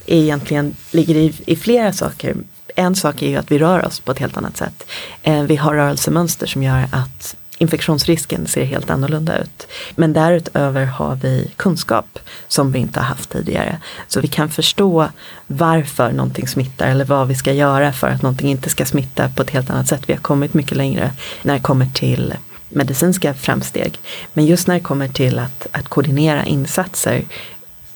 är egentligen, ligger i, i flera saker. En sak är ju att vi rör oss på ett helt annat sätt. Eh, vi har rörelsemönster som gör att infektionsrisken ser helt annorlunda ut. Men därutöver har vi kunskap som vi inte har haft tidigare. Så vi kan förstå varför någonting smittar eller vad vi ska göra för att någonting inte ska smitta på ett helt annat sätt. Vi har kommit mycket längre när det kommer till medicinska framsteg. Men just när det kommer till att, att koordinera insatser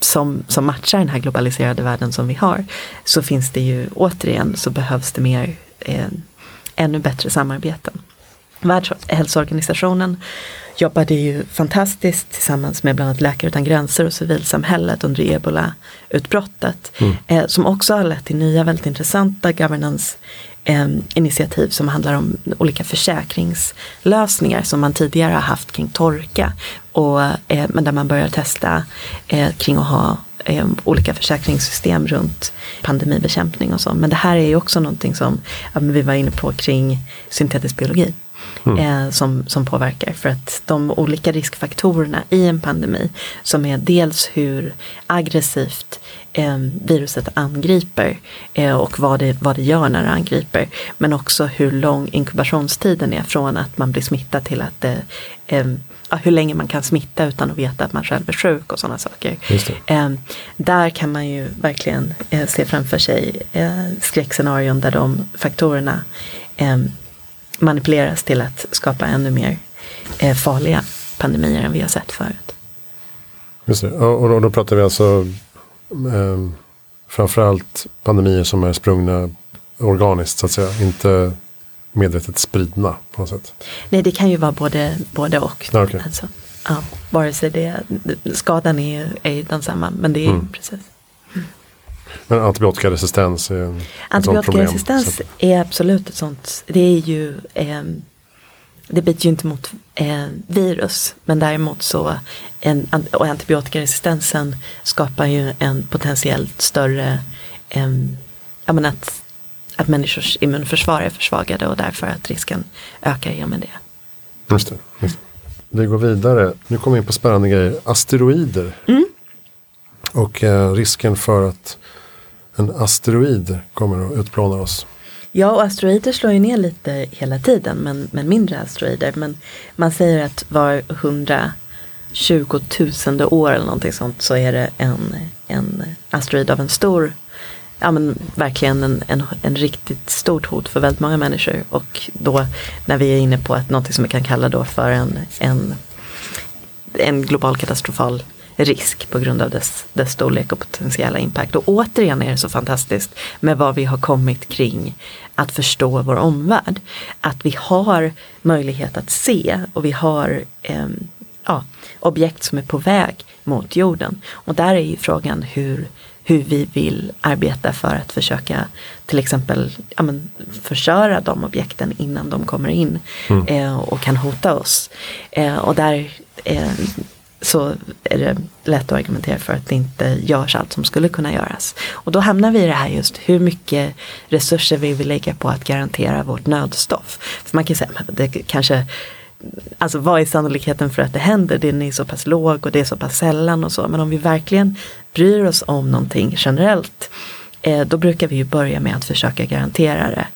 som, som matchar den här globaliserade världen som vi har så finns det ju återigen så behövs det mer eh, ännu bättre samarbeten. Världshälsoorganisationen jobbade ju fantastiskt tillsammans med bland annat Läkare utan gränser och civilsamhället under ebola-utbrottet. Mm. Eh, som också har lett till nya väldigt intressanta governance eh, initiativ som handlar om olika försäkringslösningar som man tidigare har haft kring torka. Och, eh, men där man börjar testa eh, kring att ha eh, olika försäkringssystem runt pandemibekämpning och så. Men det här är ju också någonting som ja, vi var inne på kring syntetisk biologi mm. eh, som, som påverkar. För att de olika riskfaktorerna i en pandemi som är dels hur aggressivt eh, viruset angriper eh, och vad det, vad det gör när det angriper. Men också hur lång inkubationstiden är från att man blir smittad till att eh, ja, hur länge man kan smitta utan att veta att man själv är sjuk och sådana saker. Eh, där kan man ju verkligen eh, se framför sig eh, skräckscenarion där de faktorerna eh, manipuleras till att skapa ännu mer eh, farliga pandemier än vi har sett förut. Just det. Och, och då pratar vi alltså eh, framförallt pandemier som är sprungna organiskt så att säga. Inte medvetet spridna på något sätt. Nej det kan ju vara både, både och. Okay. Alltså, ja, vare sig det, skadan är, är densamma men det är mm. precis. Men antibiotikaresistens är Antibiotikaresistens är absolut ett sånt. Det är ju eh, det biter ju inte mot eh, virus men däremot så en, och antibiotikaresistensen skapar ju en potentiellt större eh, ja, men att, att människors immunförsvar är försvagade och därför att risken ökar med det. Just det, just det. Vi går vidare. Nu kommer vi in på spännande grejer. Asteroider. Mm. Och eh, risken för att en asteroid kommer att utplåna oss. Ja, och asteroider slår ju ner lite hela tiden, men, men mindre asteroider. Men man säger att var 120 000 år eller någonting sånt så är det en, en asteroid av en stor, ja men verkligen en, en, en riktigt stort hot för väldigt många människor. Och då när vi är inne på att någonting som vi kan kalla då för en, en, en global katastrofal risk på grund av dess, dess storlek och potentiella impact. Och återigen är det så fantastiskt med vad vi har kommit kring att förstå vår omvärld. Att vi har möjlighet att se och vi har eh, ja, objekt som är på väg mot jorden. Och där är ju frågan hur, hur vi vill arbeta för att försöka till exempel ja, men, förstöra de objekten innan de kommer in mm. eh, och kan hota oss. Eh, och där eh, så är det lätt att argumentera för att det inte görs allt som skulle kunna göras. Och då hamnar vi i det här just hur mycket resurser vi vill lägga på att garantera vårt nödstoff. För man kan säga att det kanske Alltså vad är sannolikheten för att det händer? Den är så pass låg och det är så pass sällan och så. Men om vi verkligen bryr oss om någonting generellt eh, då brukar vi ju börja med att försöka garantera det.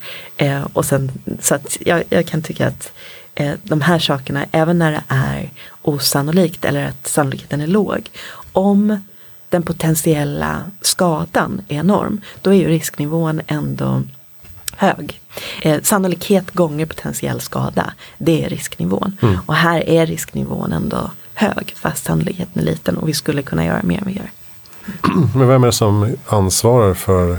Eh, och sen, så att jag, jag kan tycka att eh, de här sakerna, även när det är osannolikt eller att sannolikheten är låg, om den potentiella skadan är enorm, då är ju risknivån ändå hög. Eh, sannolikhet gånger potentiell skada, det är risknivån. Mm. Och här är risknivån ändå hög fast sannolikheten är liten och vi skulle kunna göra mer än vi gör. Men vem är det som ansvarar för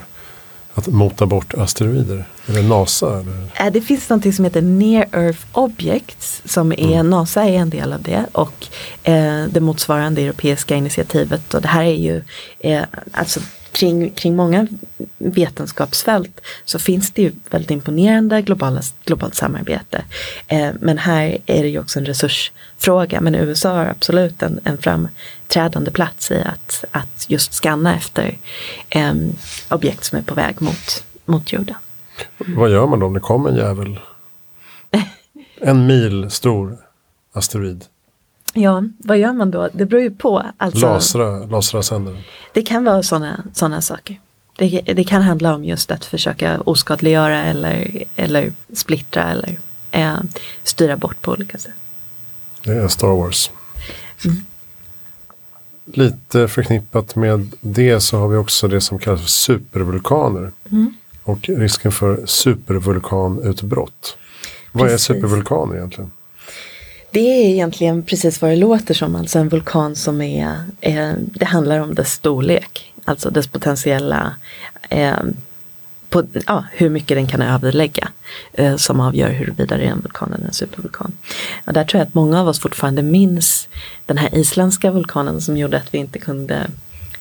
att mota bort asteroider? Det NASA? Eller? Eh, det finns något som heter Near Earth Objects som är, mm. NASA är en del av det och eh, det motsvarande europeiska initiativet och det här är ju eh, alltså kring, kring många vetenskapsfält så finns det ju väldigt imponerande globala, globalt samarbete. Eh, men här är det ju också en resursfråga. Men USA har absolut en, en framträdande plats i att, att just skanna efter eh, objekt som är på väg mot, mot jorden. Vad gör man då om det kommer en jävel? En mil stor asteroid. Ja, vad gör man då? Det beror ju på. Alltså, lasra, lasra sönder Det kan vara sådana såna saker. Det, det, kan handla om just att försöka oskadliggöra eller, eller splittra eller eh, styra bort på olika sätt. Det är Star Wars. Mm. Lite förknippat med det så har vi också det som kallas för supervulkaner. Mm. Och risken för supervulkanutbrott. Vad Precis. är supervulkaner egentligen? Det är egentligen precis vad det låter som, alltså en vulkan som är, eh, det handlar om dess storlek, alltså dess potentiella, eh, på, ja, hur mycket den kan överlägga eh, som avgör huruvida det är en vulkan eller en supervulkan. Och där tror jag att många av oss fortfarande minns den här isländska vulkanen som gjorde att vi inte kunde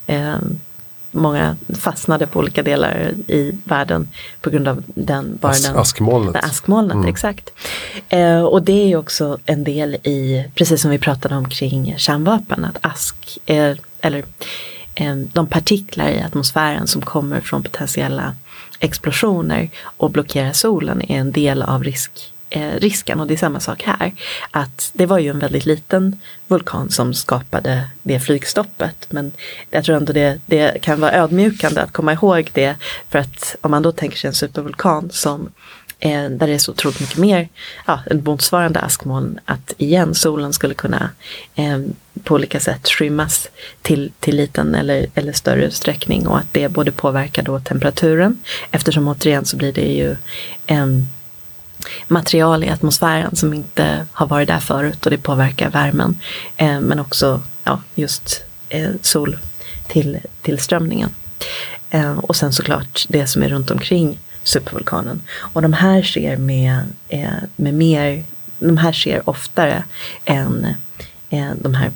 eh, många fastnade på olika delar i världen på grund av den, bara As, den, askmolnet. Den askmolnet mm. exakt. Eh, och det är också en del i, precis som vi pratade om kring kärnvapen, att ask, eh, eller eh, de partiklar i atmosfären som kommer från potentiella explosioner och blockera solen är en del av risk eh, risken och det är samma sak här. Att det var ju en väldigt liten vulkan som skapade det flygstoppet. Men jag tror ändå det, det kan vara ödmjukande att komma ihåg det. För att om man då tänker sig en supervulkan som eh, där det är så otroligt mycket mer, ja, en motsvarande askmoln, att igen solen skulle kunna eh, på olika sätt skymmas till, till liten eller, eller större utsträckning och att det både påverkar då temperaturen eftersom återigen så blir det ju en material i atmosfären som inte har varit där förut och det påverkar värmen. Eh, men också ja, just eh, sol till, tillströmningen. Eh, och sen såklart det som är runt omkring supervulkanen. Och de här sker med, eh, med mer, de här sker oftare än eh, de här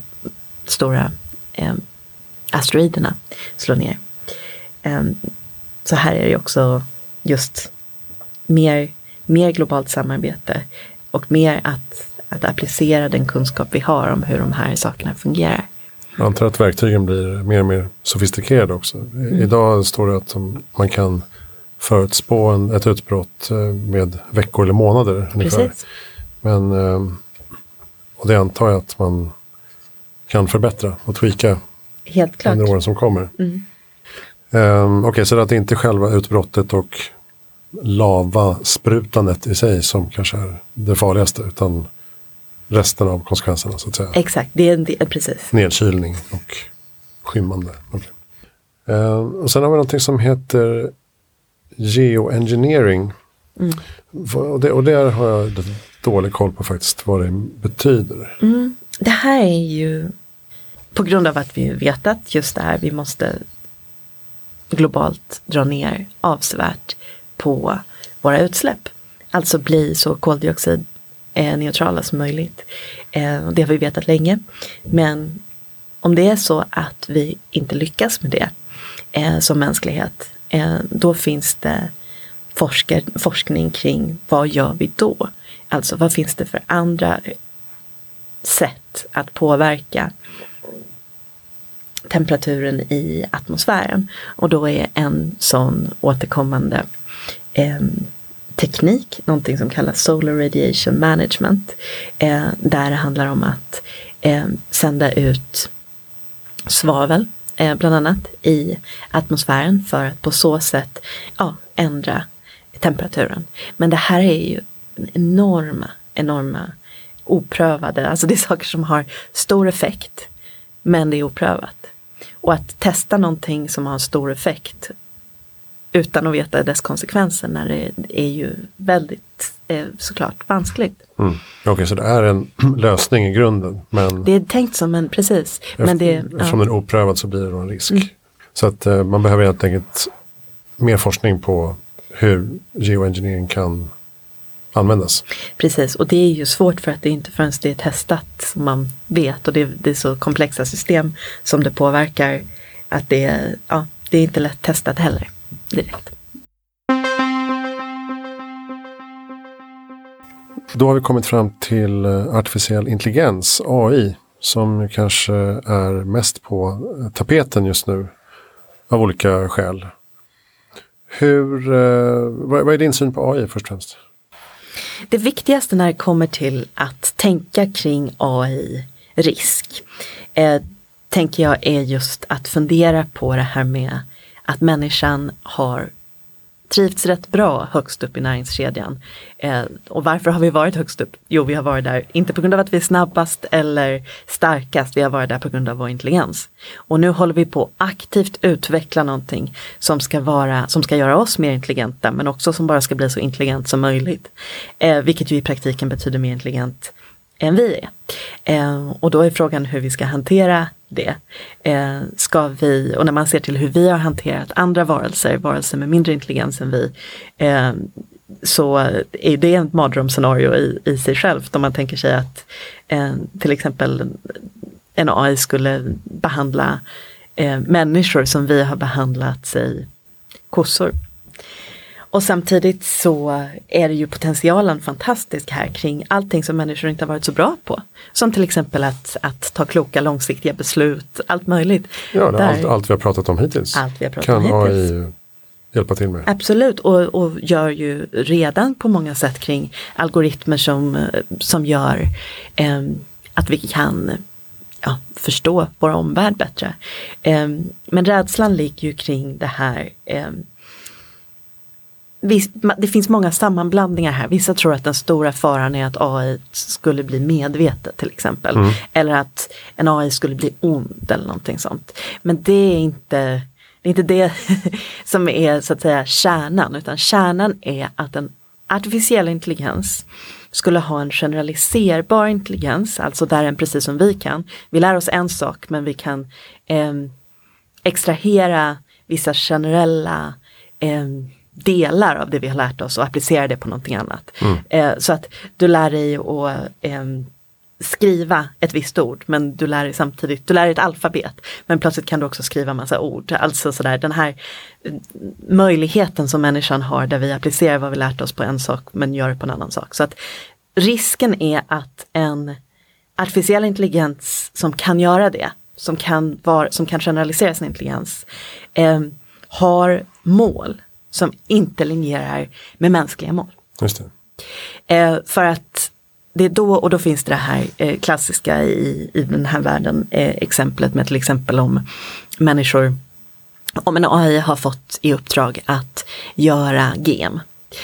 stora eh, asteroiderna slår ner. så här är det också just mer mer globalt samarbete och mer att, att applicera den kunskap vi har om hur de här sakerna fungerar. Jag antar att verktygen blir mer och mer sofistikerade också. Mm. Idag står det att man kan förutspå en, ett utbrott eh, med veckor eller månader. Ungefär. Men, eh, och det antar jag att man kan förbättra och tweaka Helt klart. under åren som kommer. Mm. Um, Okej, okay, så att det inte är själva utbrottet och lavasprutandet i sig som kanske är det farligaste utan resten av konsekvenserna så att säga. Exakt, det är, en del, precis. Nedkylning och skymmande. Okay. Eh, och sen har vi någonting som heter geoengineering. Mm. Och, det, och det har jag dålig koll på faktiskt vad det betyder. Mm. Det här är ju på grund av att vi vet att just det här vi måste globalt dra ner avsevärt på våra utsläpp. Alltså bli så koldioxidneutrala som möjligt. Eh, det har vi vetat länge. Men om det är så att vi inte lyckas med det eh, som mänsklighet, Eh, då finns det forskar, forskning kring vad gör vi då? Alltså vad finns det för andra sätt att påverka temperaturen i atmosfären. Och då är en sån återkommande eh, teknik, någonting som kallas Solar Radiation Management. Eh, där det handlar om att eh, sända ut svavel eh, bland annat i atmosfären för att på så sätt ja, ändra temperaturen. Men det här är ju enorma, enorma oprövade, alltså det är saker som har stor effekt men det är oprövat. Och att testa någonting som har stor effekt utan att veta dess konsekvenser när det är ju väldigt eh, såklart vanskligt. Mm. Okej, okay, så det är en lösning i grunden. Men det är tänkt som en, precis. men det, eftersom ja. den är oprövad så blir det då en risk. Mm. Så att eh, man behöver helt enkelt mer forskning på hur geoengineering kan användas. Precis, och det är ju svårt för att det är inte förrän det är testat som man vet och det, det är så komplexa system som det påverkar att det, ja, det är inte lätt testat heller direkt. Då har vi kommit fram till eh, artificiell intelligens, AI, som kanske är mest på eh, tapeten just nu av olika skäl. Hur, eh, vad är din syn på AI först och främst? Det viktigaste när det kommer till att tänka kring AI-risk eh, tänker jag är just att fundera på det här med att människan har trivts rätt bra högst upp i näringskedjan. Eh, och varför har vi varit högst upp? Jo, vi har varit där, inte på grund av att vi är snabbast eller starkast, vi har varit där på grund av vår intelligens. Och nu håller vi på att aktivt utveckla någonting som ska, vara, som ska göra oss mer intelligenta, men också som bara ska bli så intelligent som möjligt. Eh, vilket ju i praktiken betyder mer intelligent än vi är. Eh, och då är frågan hur vi ska hantera det. Eh, ska vi, och när man ser till hur vi har hanterat andra varelser, varelser med mindre intelligens än vi, eh, så är det ett mardrömsscenario i, i sig självt om man tänker sig att eh, till exempel en AI skulle behandla eh, människor som vi har behandlat, sig kossor. Och samtidigt så är det ju potentialen fantastisk här kring allting som människor inte har varit så bra på. Som till exempel att, att ta kloka långsiktiga beslut, allt möjligt. Ja, Där, allt, allt, vi har pratat om hittills. Allt vi har pratat kan om hittills. AI hjälpa till med. Absolut och, och gör ju redan på många sätt kring algoritmer som, som gör eh, att vi kan ja, förstå vår omvärld bättre. Eh, men rädslan ligger ju kring det här eh, det finns många sammanblandningar här. Vissa tror att den stora faran är att AI skulle bli medvetet till exempel. Mm. Eller att en AI skulle bli ond eller någonting sånt. Men det är inte det, är inte det som är så att säga kärnan, utan kärnan är att en artificiell intelligens skulle ha en generaliserbar intelligens, alltså där den precis som vi kan. Vi lär oss en sak men vi kan eh, extrahera vissa generella eh, delar av det vi har lärt oss och applicera det på någonting annat. Mm. Eh, så att du lär dig att eh, skriva ett visst ord men du lär dig samtidigt, du lär dig ett alfabet men plötsligt kan du också skriva massa ord. Alltså sådär den här eh, möjligheten som människan har där vi applicerar vad vi lärt oss på en sak men gör det på en annan sak. Så att risken är att en artificiell intelligens som kan göra det, som kan, var, som kan generalisera sin intelligens, eh, har mål som inte linjerar med mänskliga mål. Just. Eh, för att det är då, och då finns det det här eh, klassiska i, i den här världen, eh, exemplet med till exempel om människor, om en AI har fått i uppdrag att göra gem.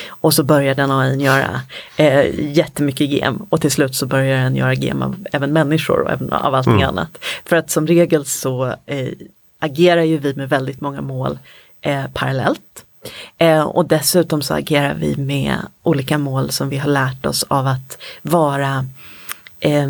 Och så börjar den AI göra eh, jättemycket gem och till slut så börjar den göra gem av även människor och även av allting mm. annat. För att som regel så eh, agerar ju vi med väldigt många mål eh, parallellt. Eh, och dessutom så agerar vi med olika mål som vi har lärt oss av att vara eh,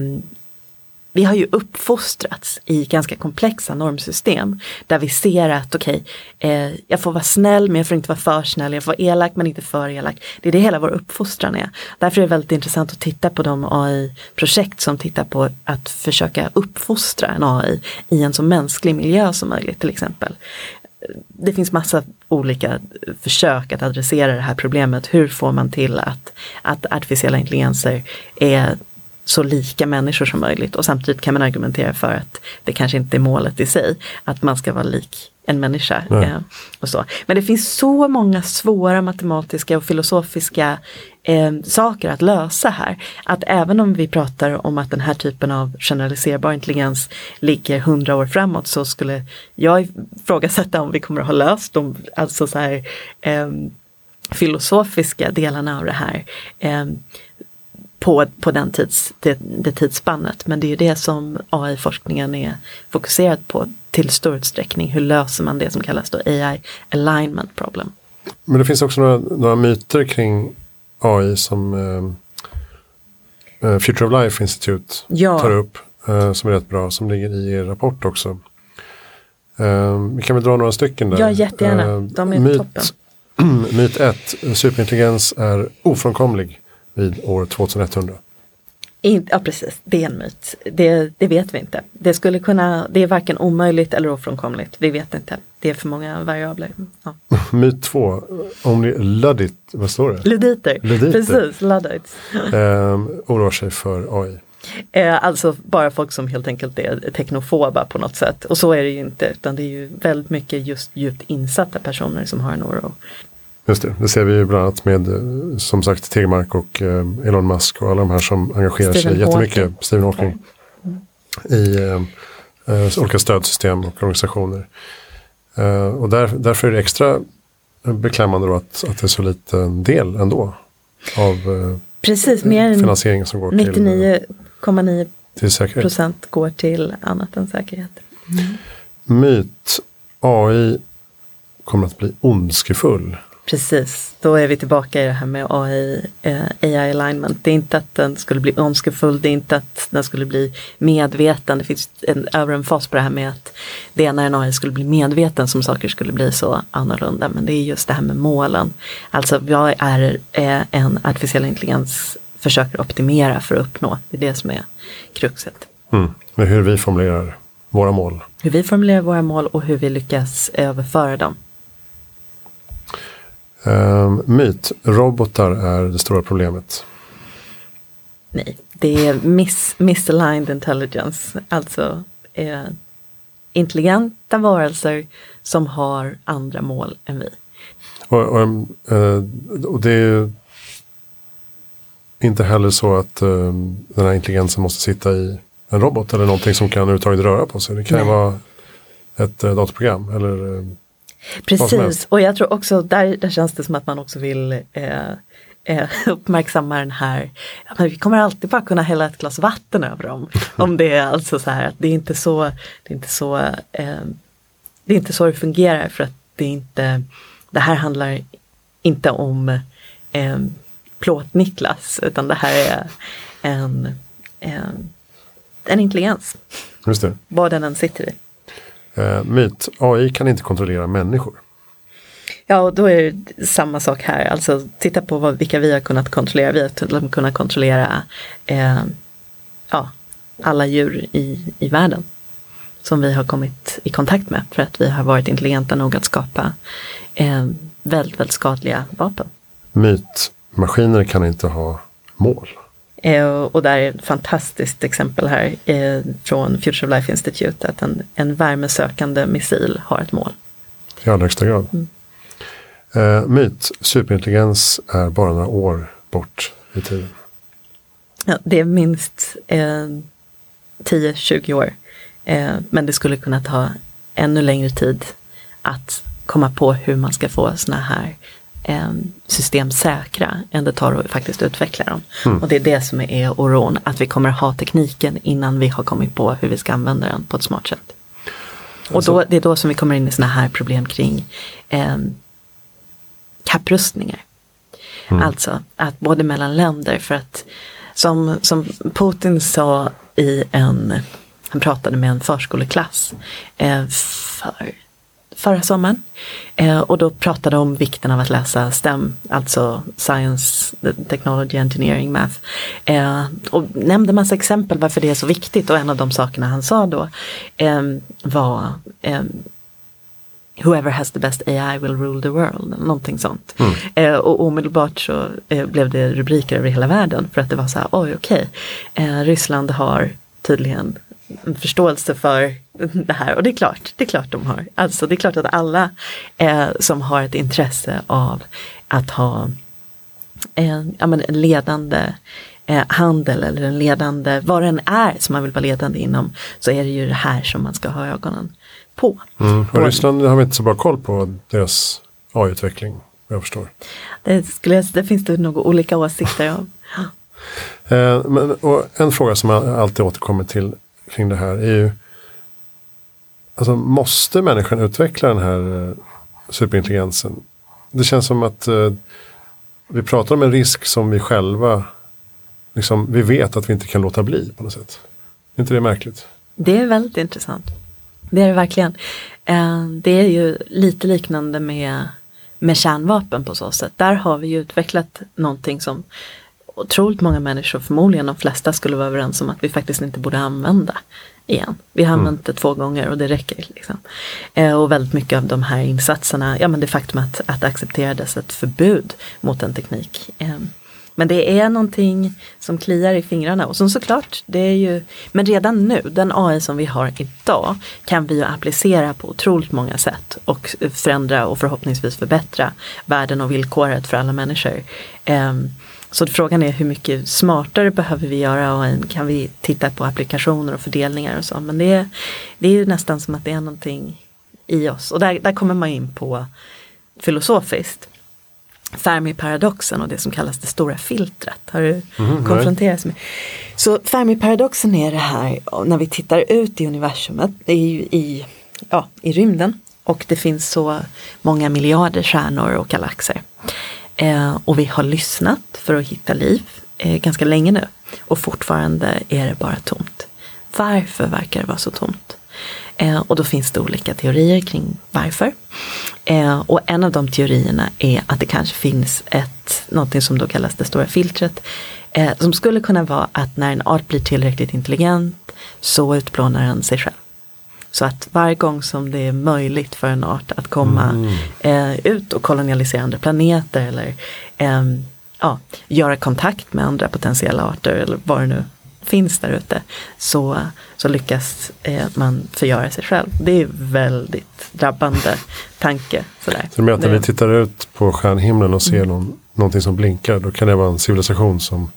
vi har ju uppfostrats i ganska komplexa normsystem där vi ser att okej, okay, eh, jag får vara snäll men jag får inte vara för snäll, jag får vara elak men inte för elak. Det är det hela vår uppfostran är. Därför är det väldigt intressant att titta på de AI-projekt som tittar på att försöka uppfostra en AI i en så mänsklig miljö som möjligt till exempel. Det finns massa olika försök att adressera det här problemet. Hur får man till att, att artificiella intelligenser är så lika människor som möjligt och samtidigt kan man argumentera för att det kanske inte är målet i sig, att man ska vara lik en människa. Eh, och så. Men det finns så många svåra matematiska och filosofiska eh, saker att lösa här. Att även om vi pratar om att den här typen av generaliserbar intelligens ligger hundra år framåt så skulle jag ifrågasätta om vi kommer att ha löst de alltså så här, eh, filosofiska delarna av det här. Eh, på, på den tids, det, det tidsspannet. Men det är ju det som AI-forskningen är fokuserad på till stor utsträckning. Hur löser man det som kallas då AI alignment problem? Men det finns också några, några myter kring AI som eh, eh, Future of Life Institute ja. tar upp. Eh, som är rätt bra, som ligger i er rapport också. Eh, vi kan väl dra några stycken där. Ja, jättegärna. Eh, De är myt, toppen. myt 1. Superintelligens är ofrånkomlig vid år 2100. In, ja precis, det är en myt. Det, det, vet vi inte. Det skulle kunna, det är varken omöjligt eller ofrånkomligt. Vi vet inte. Det är för många variabler. Ja. Myt två, only Luddit, vad står det? Luditer, Luditer. precis, Luddites. eh, oroar sig för AI. Eh, alltså bara folk som helt enkelt är teknofoba på något sätt. Och så är det ju inte, utan det är ju väldigt mycket just djupt insatta personer som har en oro. Just det, det ser vi ju bland annat med som sagt Tegmark och eh, Elon Musk och alla de här som engagerar Stephen sig jättemycket, Hawking. Stephen Hawking, i eh, eh, olika stödsystem och organisationer. Eh, och där, därför är det extra beklämmande då att, att det är så liten del ändå av eh, Precis, mer går 99,9 till procent går till annat än säkerhet. Mm. Myt, AI kommer att bli ondskefull. Precis, då är vi tillbaka i det här med AI, eh, AI alignment. Det är inte att den skulle bli önskefull, det är inte att den skulle bli medveten. Det finns en över en fas på det här med att det är när en AI skulle bli medveten som saker skulle bli så annorlunda. Men det är just det här med målen. Alltså vad är eh, en artificiell intelligens försöker optimera för att uppnå? Det är det som är kruxet. Mm. Men hur vi formulerar våra mål. Hur vi formulerar våra mål och hur vi lyckas överföra dem. Um, myt, robotar är det stora problemet. Nej, det är miss, misaligned intelligence, alltså eh, intelligenta varelser som har andra mål än vi. Och, och, eh, och det är inte heller så att eh, den här intelligensen måste sitta i en robot eller någonting som kan överhuvudtaget röra på sig. Det kan ju vara ett eh, datorprogram eller Precis, och jag tror också där, där känns det som att man också vill eh, eh, uppmärksamma den här, ja, vi kommer alltid bara kunna hälla ett glas vatten över dem. om det är alltså så här att det är inte så, det är inte så, eh, det är inte så det fungerar för att det är inte, det här handlar inte om eh, plåt-Niklas utan det här är en, en, en intelligens. Just det. Vad den än sitter i. Eh, myt, AI kan inte kontrollera människor. Ja, och då är det samma sak här. Alltså titta på vad, vilka vi har kunnat kontrollera. Vi har kunnat kontrollera eh, ja, alla djur i, i världen. Som vi har kommit i kontakt med för att vi har varit intelligenta nog att skapa eh, väldigt, väldigt skadliga vapen. Myt, maskiner kan inte ha mål. Eh, och där är ett fantastiskt exempel här eh, från Future of Life Institute att en, en värmesökande missil har ett mål. I allra högsta grad. Mm. Eh, myt, superintelligens är bara några år bort i tiden. Ja, det är minst eh, 10-20 år. Eh, men det skulle kunna ta ännu längre tid att komma på hur man ska få såna här eh, system säkra än det tar att faktiskt utveckla dem. Mm. Och det är det som är oron, att vi kommer ha tekniken innan vi har kommit på hur vi ska använda den på ett smart sätt. Alltså. Och då, det är då som vi kommer in i sådana här problem kring eh, kapprustningar. Mm. Alltså att både mellan länder för att Som, som Putin sa i en, han pratade med en förskoleklass eh, för förra sommaren. Eh, och då pratade om vikten av att läsa STEM, alltså Science, Technology, Engineering, Math. Eh, och nämnde massa exempel varför det är så viktigt och en av de sakerna han sa då eh, var eh, Whoever has the best AI will rule the world, någonting sånt. Mm. Och omedelbart så blev det rubriker över hela världen för att det var så här, oj okej, okay. Ryssland har tydligen en förståelse för det här och det är klart, det är klart de har. Alltså det är klart att alla eh, som har ett intresse av att ha en, ja, men en ledande eh, handel eller en ledande, vad den är som man vill vara ledande inom, så är det ju det här som man ska ha ögonen på. Mm. Och Ryssland har vi inte så bra koll på deras AI-utveckling, vad jag förstår. Det, skulle, det finns det nog olika åsikter om. eh, men, en fråga som jag alltid återkommer till kring det här är ju Alltså måste människan utveckla den här eh, superintelligensen? Det känns som att eh, vi pratar om en risk som vi själva liksom, vi vet att vi inte kan låta bli på något sätt. Är inte det märkligt? Det är väldigt intressant. Det är det verkligen. Eh, det är ju lite liknande med, med kärnvapen på så sätt. Där har vi ju utvecklat någonting som otroligt många människor, förmodligen de flesta skulle vara överens om att vi faktiskt inte borde använda igen. Vi har mm. använt det två gånger och det räcker. Liksom. Eh, och väldigt mycket av de här insatserna, ja men det faktum att, att det accepterades ett förbud mot en teknik. Eh, men det är någonting som kliar i fingrarna och som såklart, det är ju, men redan nu, den AI som vi har idag kan vi ju applicera på otroligt många sätt och förändra och förhoppningsvis förbättra världen och villkoret för alla människor. Eh, så frågan är hur mycket smartare behöver vi göra och kan vi titta på applikationer och fördelningar och så. Men det är, det är ju nästan som att det är någonting i oss. Och där, där kommer man in på filosofiskt. Fermi-paradoxen och det som kallas det stora filtret. Har du mm, konfronterats med? Så Fermi-paradoxen är det här när vi tittar ut i universumet, det är ju i, ja, i rymden och det finns så många miljarder stjärnor och galaxer. Eh, och vi har lyssnat för att hitta liv eh, ganska länge nu. Och fortfarande är det bara tomt. Varför verkar det vara så tomt? Eh, och då finns det olika teorier kring varför. Eh, och en av de teorierna är att det kanske finns ett, någonting som då kallas det stora filtret. Eh, som skulle kunna vara att när en art blir tillräckligt intelligent så utplånar den sig själv. Så att varje gång som det är möjligt för en art att komma mm. eh, ut och kolonialisera andra planeter eller eh, ja, göra kontakt med andra potentiella arter eller vad det nu finns där ute så, så lyckas eh, man förgöra sig själv. Det är väldigt drabbande tanke. Sådär. Så du att när vi tittar ut på stjärnhimlen och ser mm. någon, någonting som blinkar då kan det vara en civilisation som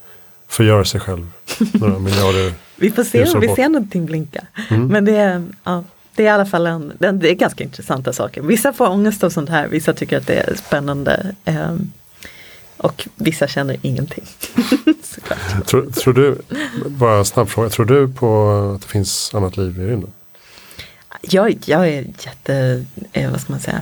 förgör sig själv några miljarder Vi får se om vi ser någonting blinka. Mm. Men det är, ja, det är i alla fall en, det är ganska intressanta saker. Vissa får ångest av sånt här, vissa tycker att det är spännande. Eh, och vissa känner ingenting. tror, tror, du, bara en snabb fråga, tror du på att det finns annat liv i rymden? Jag, jag är jätte, eh, vad ska man säga,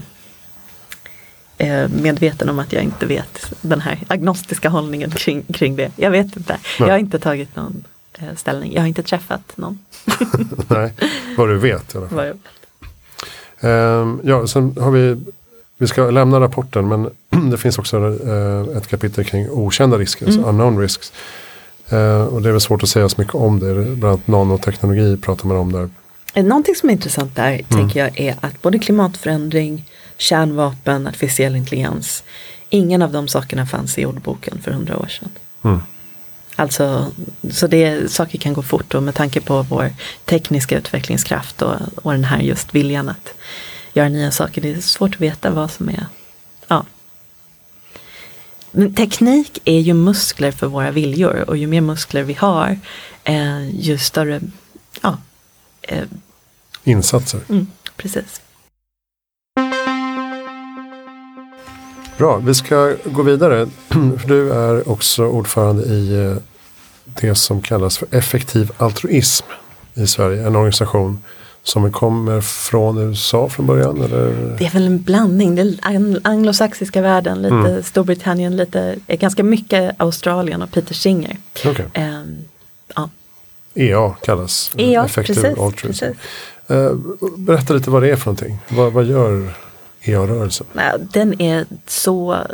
medveten om att jag inte vet den här agnostiska hållningen kring, kring det. Jag vet inte, Nej. jag har inte tagit någon eh, ställning, jag har inte träffat någon. Nej, vad du vet i alla fall. Vad jag vet. Um, ja, sen har vi vi ska lämna rapporten men det finns också eh, ett kapitel kring okända risker, alltså mm. alltså unknown risks. Eh, och det är väl svårt att säga så mycket om det, bland annat nanoteknologi pratar man om där. Eh, någonting som är intressant där mm. tänker jag är att både klimatförändring, kärnvapen, artificiell intelligens, ingen av de sakerna fanns i jordboken för hundra år sedan. Mm. Alltså, så det, saker kan gå fort och med tanke på vår tekniska utvecklingskraft och, och den här just viljan att göra nya saker. Det är svårt att veta vad som är, ja. Men teknik är ju muskler för våra viljor och ju mer muskler vi har, eh, ju större, ja. Eh, Insatser. Mm, precis. Bra, vi ska gå vidare. Du är också ordförande i eh, det som kallas för effektiv altruism i Sverige. En organisation som kommer från USA från början? Eller? Det är väl en blandning, det är anglosaxiska världen, lite mm. Storbritannien, lite, ganska mycket Australien och Peter Singer. Okay. Um, ja. EA kallas EA, Effective precis, precis. Uh, berätta lite vad det är för någonting. Vad, vad gör EA-rörelsen? Den är så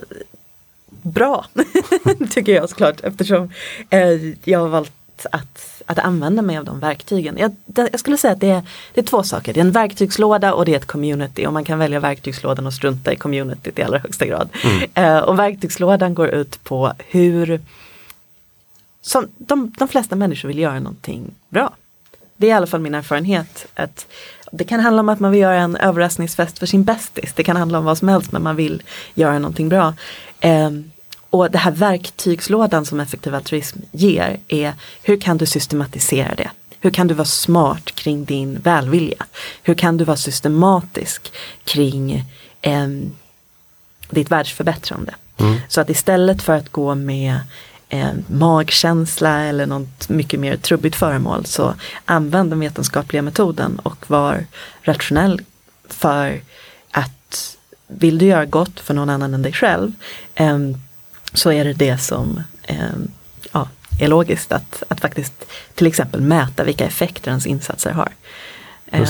bra, tycker jag såklart, eftersom eh, jag har valt att, att använda mig av de verktygen. Jag, jag skulle säga att det är, det är två saker. Det är en verktygslåda och det är ett community och man kan välja verktygslådan och strunta i communityt i allra högsta grad. Mm. Eh, och verktygslådan går ut på hur som de, de flesta människor vill göra någonting bra. Det är i alla fall min erfarenhet. Att det kan handla om att man vill göra en överraskningsfest för sin bästis. Det kan handla om vad som helst men man vill göra någonting bra. Eh, och det här verktygslådan som effektiv altruism ger är hur kan du systematisera det? Hur kan du vara smart kring din välvilja? Hur kan du vara systematisk kring eh, ditt världsförbättrande? Mm. Så att istället för att gå med eh, magkänsla eller något mycket mer trubbigt föremål så använd den vetenskapliga metoden och var rationell för att vill du göra gott för någon annan än dig själv eh, så är det det som eh, ja, är logiskt att, att faktiskt till exempel mäta vilka effekter ens insatser har. Eh,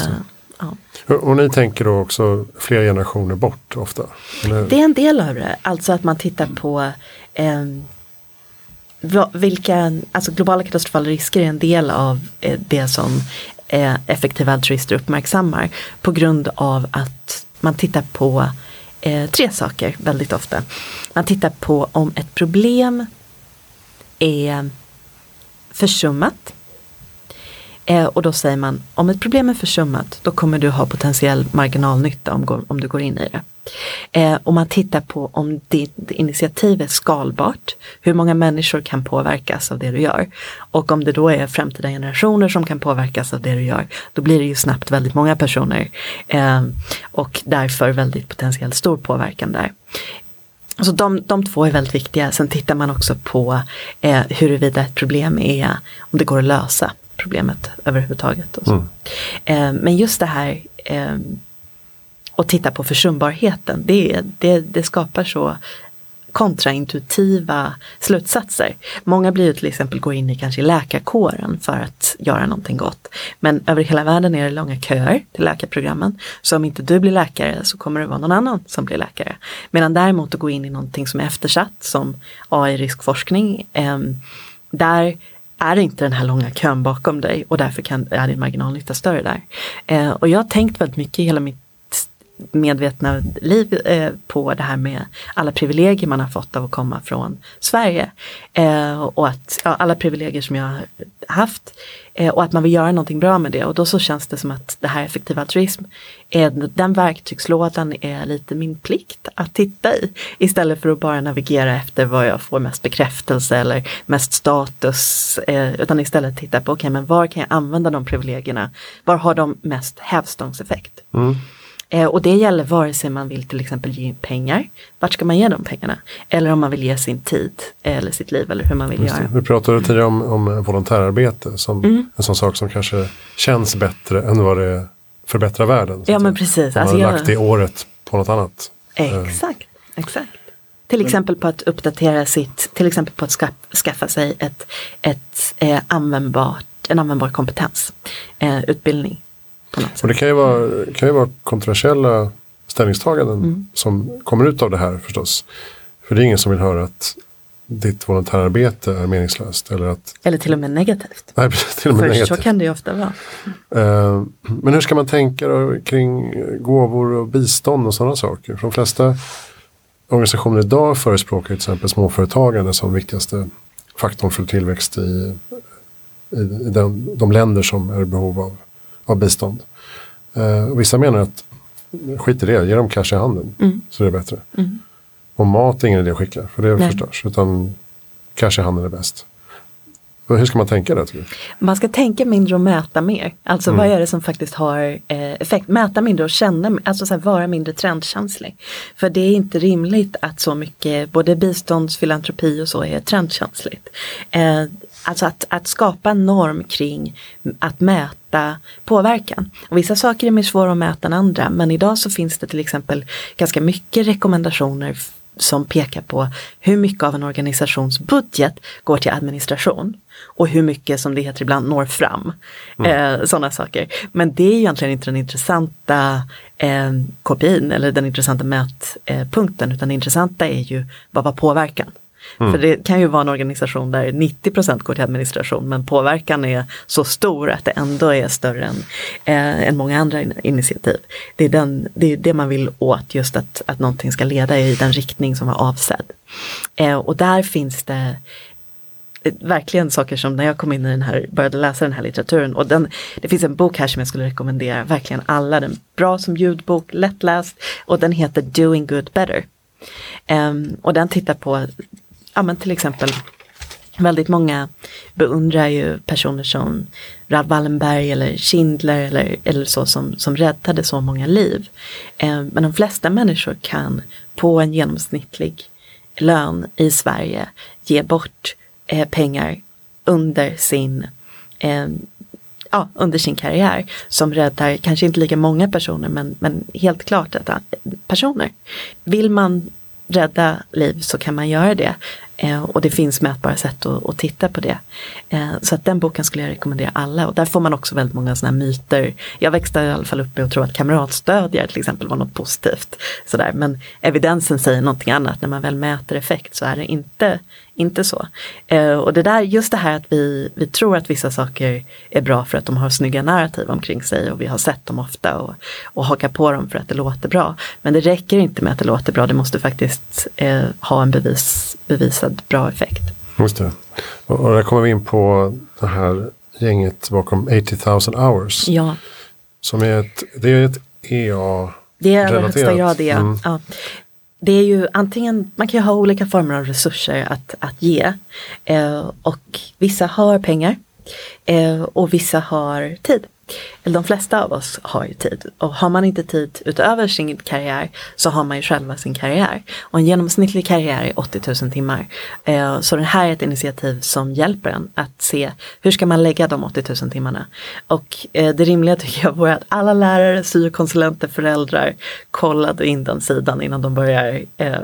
ja. Och ni tänker då också flera generationer bort ofta? Eller? Det är en del av det, alltså att man tittar på eh, vilka, alltså globala katastrofala risker är en del av eh, det som eh, effektiva altruister uppmärksammar på grund av att man tittar på eh, tre saker väldigt ofta. Man tittar på om ett problem är försummat. Och då säger man om ett problem är försummat då kommer du ha potentiell marginalnytta om, om du går in i det. Eh, och man tittar på om ditt initiativ är skalbart, hur många människor kan påverkas av det du gör. Och om det då är framtida generationer som kan påverkas av det du gör, då blir det ju snabbt väldigt många personer. Eh, och därför väldigt potentiellt stor påverkan där. Så de, de två är väldigt viktiga. Sen tittar man också på eh, huruvida ett problem är, om det går att lösa problemet överhuvudtaget. Mm. Eh, men just det här eh, och titta på försumbarheten. Det, det, det skapar så kontraintuitiva slutsatser. Många blir ju till exempel går in i kanske läkarkåren för att göra någonting gott. Men över hela världen är det långa köer till läkarprogrammen. Så om inte du blir läkare så kommer det vara någon annan som blir läkare. Medan däremot att gå in i någonting som är eftersatt som AI-riskforskning. Eh, där är inte den här långa kön bakom dig och därför kan, är din marginalnytta större där. Eh, och jag har tänkt väldigt mycket i hela mitt medvetna liv eh, på det här med alla privilegier man har fått av att komma från Sverige. Eh, och att ja, alla privilegier som jag har haft eh, och att man vill göra någonting bra med det och då så känns det som att det här effektiv altruism, är, den verktygslådan är lite min plikt att titta i. Istället för att bara navigera efter vad jag får mest bekräftelse eller mest status. Eh, utan istället titta på, okej okay, men var kan jag använda de privilegierna? Var har de mest hävstångseffekt? Mm. Eh, och det gäller vare sig man vill till exempel ge pengar, vart ska man ge de pengarna? Eller om man vill ge sin tid eller sitt liv eller hur man vill göra. Vi pratade tidigare om, om volontärarbete som mm. en sån sak som kanske känns bättre än vad det förbättrar världen. Ja men precis. Man alltså, har lagt det året på något annat. Exakt, exakt. Till exempel på att uppdatera sitt, till exempel på att skaffa, skaffa sig ett, ett eh, användbart, en användbar kompetens, eh, utbildning. Och det kan ju vara, kan ju vara kontroversiella ställningstaganden mm. som kommer ut av det här förstås. För det är ingen som vill höra att ditt volontärarbete är meningslöst. Eller, att, eller till och med negativt. Nej, till och med negativt. så kan det ju ofta vara. Uh, men hur ska man tänka då kring gåvor och bistånd och sådana saker? För de flesta organisationer idag förespråkar till exempel småföretagande som viktigaste faktorn för tillväxt i, i, i den, de länder som är i behov av av bistånd. Eh, och vissa menar att skit i det, ge dem cash i handen mm. så det är bättre. Mm. Och mat är ingen idé att skicka för det Nej. förstörs. Utan cash i handen är bäst. Hur ska man tänka där? Du? Man ska tänka mindre och mäta mer. Alltså Mm. vad är det som faktiskt har eh, effekt? Mäta mindre och känna, alltså så här, vara mindre trendkänslig. För det är inte rimligt att så mycket, både biståndsfilantropi och så är trendkänsligt. Eh, alltså att, att skapa en norm kring att mäta påverkan. Och vissa saker är mer svåra att mäta än andra men idag så finns det till exempel ganska mycket rekommendationer som pekar på hur mycket av en organisations budget går till administration och hur mycket som det heter ibland når fram. Eh, Sådana saker. Men det är egentligen inte den intressanta eh, KPIn eller den intressanta mätpunkten utan det intressanta är ju vad var påverkan. För det kan ju vara en organisation där 90% går till administration men påverkan är så stor att det ändå är större än, eh, än många andra in- initiativ. Det är, den, det är det man vill åt, just att, att någonting ska leda i den riktning som var avsedd. Eh, och där finns det verkligen saker som när jag kom in i den här, började läsa den här litteraturen och den, det finns en bok här som jag skulle rekommendera verkligen alla, den är bra som ljudbok, lättläst och den heter Doing Good Better. Um, och den tittar på, ja men till exempel Väldigt många beundrar ju personer som Raoul Wallenberg eller Schindler eller, eller så som, som räddade så många liv. Eh, men de flesta människor kan på en genomsnittlig lön i Sverige ge bort eh, pengar under sin eh, ja, under sin karriär som räddar kanske inte lika många personer men, men helt klart detta, personer. Vill man rädda liv så kan man göra det. Eh, och det finns mätbara sätt att, att titta på det. Eh, så att den boken skulle jag rekommendera alla och där får man också väldigt många sådana myter. Jag växte i alla fall upp med att tro att kamratstödjare till exempel var något positivt. Sådär. Men evidensen säger någonting annat. När man väl mäter effekt så är det inte, inte så. Eh, och det där, just det här att vi, vi tror att vissa saker är bra för att de har snygga narrativ omkring sig och vi har sett dem ofta och, och hakar på dem för att det låter bra. Men det räcker inte med att det låter bra, det måste faktiskt eh, ha en bevis, bevisad bra effekt. Just det. Och, och där kommer vi in på det här gänget bakom 80 000 hours. Ja, Som är ett, det är ett EA. det är Relaterat. högsta grad det. Mm. Ja. Det är ju antingen, man kan ju ha olika former av resurser att, att ge. Eh, och vissa har pengar eh, och vissa har tid. Eller de flesta av oss har ju tid. Och har man inte tid utöver sin karriär så har man ju själva sin karriär. Och en genomsnittlig karriär är 80 000 timmar. Eh, så det här är ett initiativ som hjälper en att se hur ska man lägga de 80 000 timmarna. Och eh, det rimliga tycker jag vore att alla lärare, syokonsulenter, föräldrar kollade in den sidan innan de börjar eh,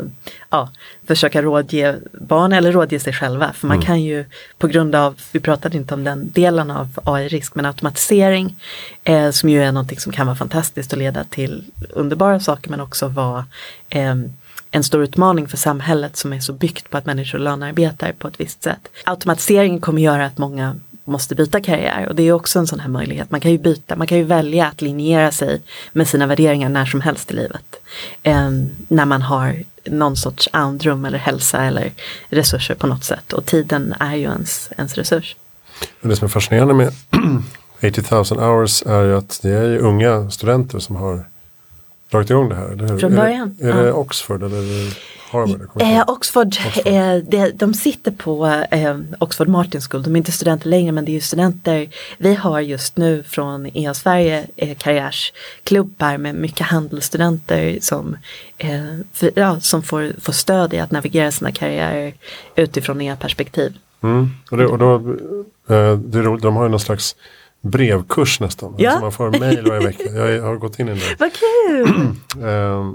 ja, försöka rådge barn eller rådge sig själva. För man kan ju på grund av, vi pratade inte om den delen av AI-risk, men automatisering eh, som ju är någonting som kan vara fantastiskt och leda till underbara saker men också vara eh, en stor utmaning för samhället som är så byggt på att människor lönearbetar på ett visst sätt. Automatiseringen kommer göra att många måste byta karriär och det är också en sån här möjlighet. Man kan ju byta, man kan ju välja att linjera sig med sina värderingar när som helst i livet. Eh, när man har någon sorts andrum eller hälsa eller resurser på något sätt och tiden är ju ens, ens resurs. Och det som är fascinerande med 80 000 hours är ju att det är ju unga studenter som har dragit igång det här. Från början, Är det, är det ja. Oxford eller Harvard? Eh. Oxford, Oxford. Eh, det, de sitter på eh, Oxford Martin School, de är inte studenter längre men det är ju studenter. Vi har just nu från EA Sverige eh, karriärsklubbar med mycket handelsstudenter som, eh, för, ja, som får, får stöd i att navigera sina karriärer utifrån EA-perspektiv. Mm. Och, det, och då, eh, det är roligt, de har ju någon slags brevkurs nästan. Ja. Alltså man får mejl varje vecka. Jag har gått in i det. Vad kul! Eh,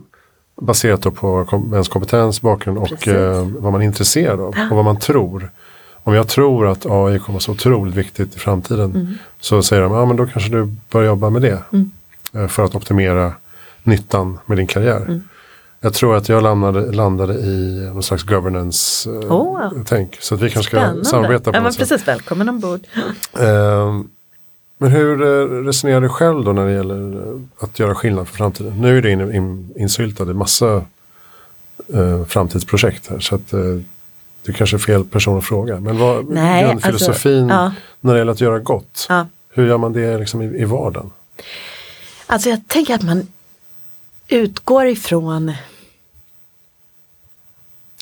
baserat då på ens kompetens, bakgrund och Precis. eh, vad man är intresserad av. Och vad man tror. Om jag tror att AI kommer vara så otroligt viktigt i framtiden. Mm. Så säger de, ja men då kanske du bör jobba med det. Mm. eh, För att optimera nyttan med din karriär. Mm. Jag tror att jag landade, landade i någon slags governance-tänk. Oh. Så att vi kanske ska samarbeta på ja, men något sätt. precis, välkommen ombord. Ehm, men hur eh, resonerar du själv då när det gäller eh, att göra skillnad för framtiden? Nu är du in, in, insyltad i massa eh, framtidsprojekt här. Så att, eh, det kanske är fel person att fråga. Men vad Nej, är filosofin alltså, ja. när det gäller att göra gott? Ja. Hur gör man det liksom i, i vardagen? Alltså jag tänker att man utgår ifrån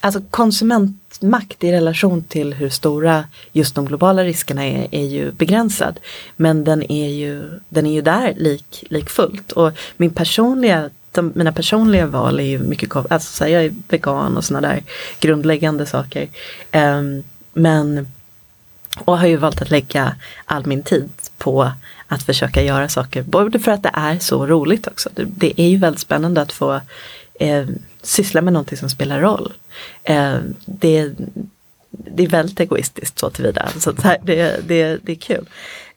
alltså konsumentmakt i relation till hur stora just de globala riskerna är, är ju begränsad. Men den är ju, den är ju där lik, lik fullt. Och min personliga de, mina personliga val är ju mycket, alltså så här, jag är vegan och sådana där grundläggande saker. Um, men, och har ju valt att lägga all min tid på att försöka göra saker, både för att det är så roligt också. Det, det är ju väldigt spännande att få eh, syssla med någonting som spelar roll. Eh, det, det är väldigt egoistiskt så tillvida, så det, det, det är kul.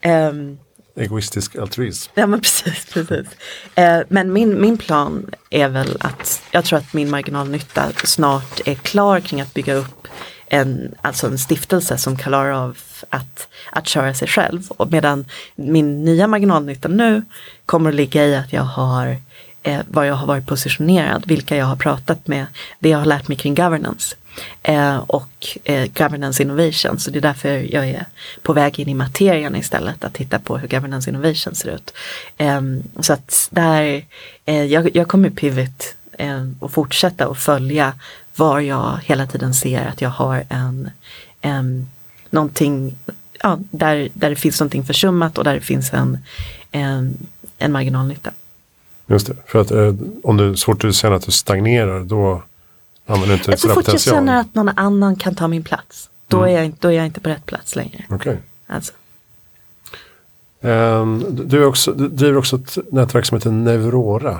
Um, Egoistisk altruism. Ja men precis. precis. Eh, men min, min plan är väl att jag tror att min marginalnytta snart är klar kring att bygga upp en, alltså en stiftelse som klarar av att, att köra sig själv. Och medan min nya marginalnytta nu kommer att ligga i att jag har eh, var jag har varit positionerad, vilka jag har pratat med, det jag har lärt mig kring governance. Eh, och eh, governance innovation. Så det är därför jag är på väg in i materien istället, att titta på hur governance innovation ser ut. Eh, så att där, eh, jag, jag kommer pivot eh, och fortsätta att följa var jag hela tiden ser att jag har en, en någonting, ja, där, där det finns någonting försummat och där det finns en, en, en marginalnytta. Just det, för att eh, om du svårt att känna att du stagnerar då använder inte Så fort jag känner att någon annan kan ta min plats, då, mm. är, jag, då är jag inte på rätt plats längre. Okay. Alltså. Um, du, är också, du driver också ett nätverk som heter Neurora.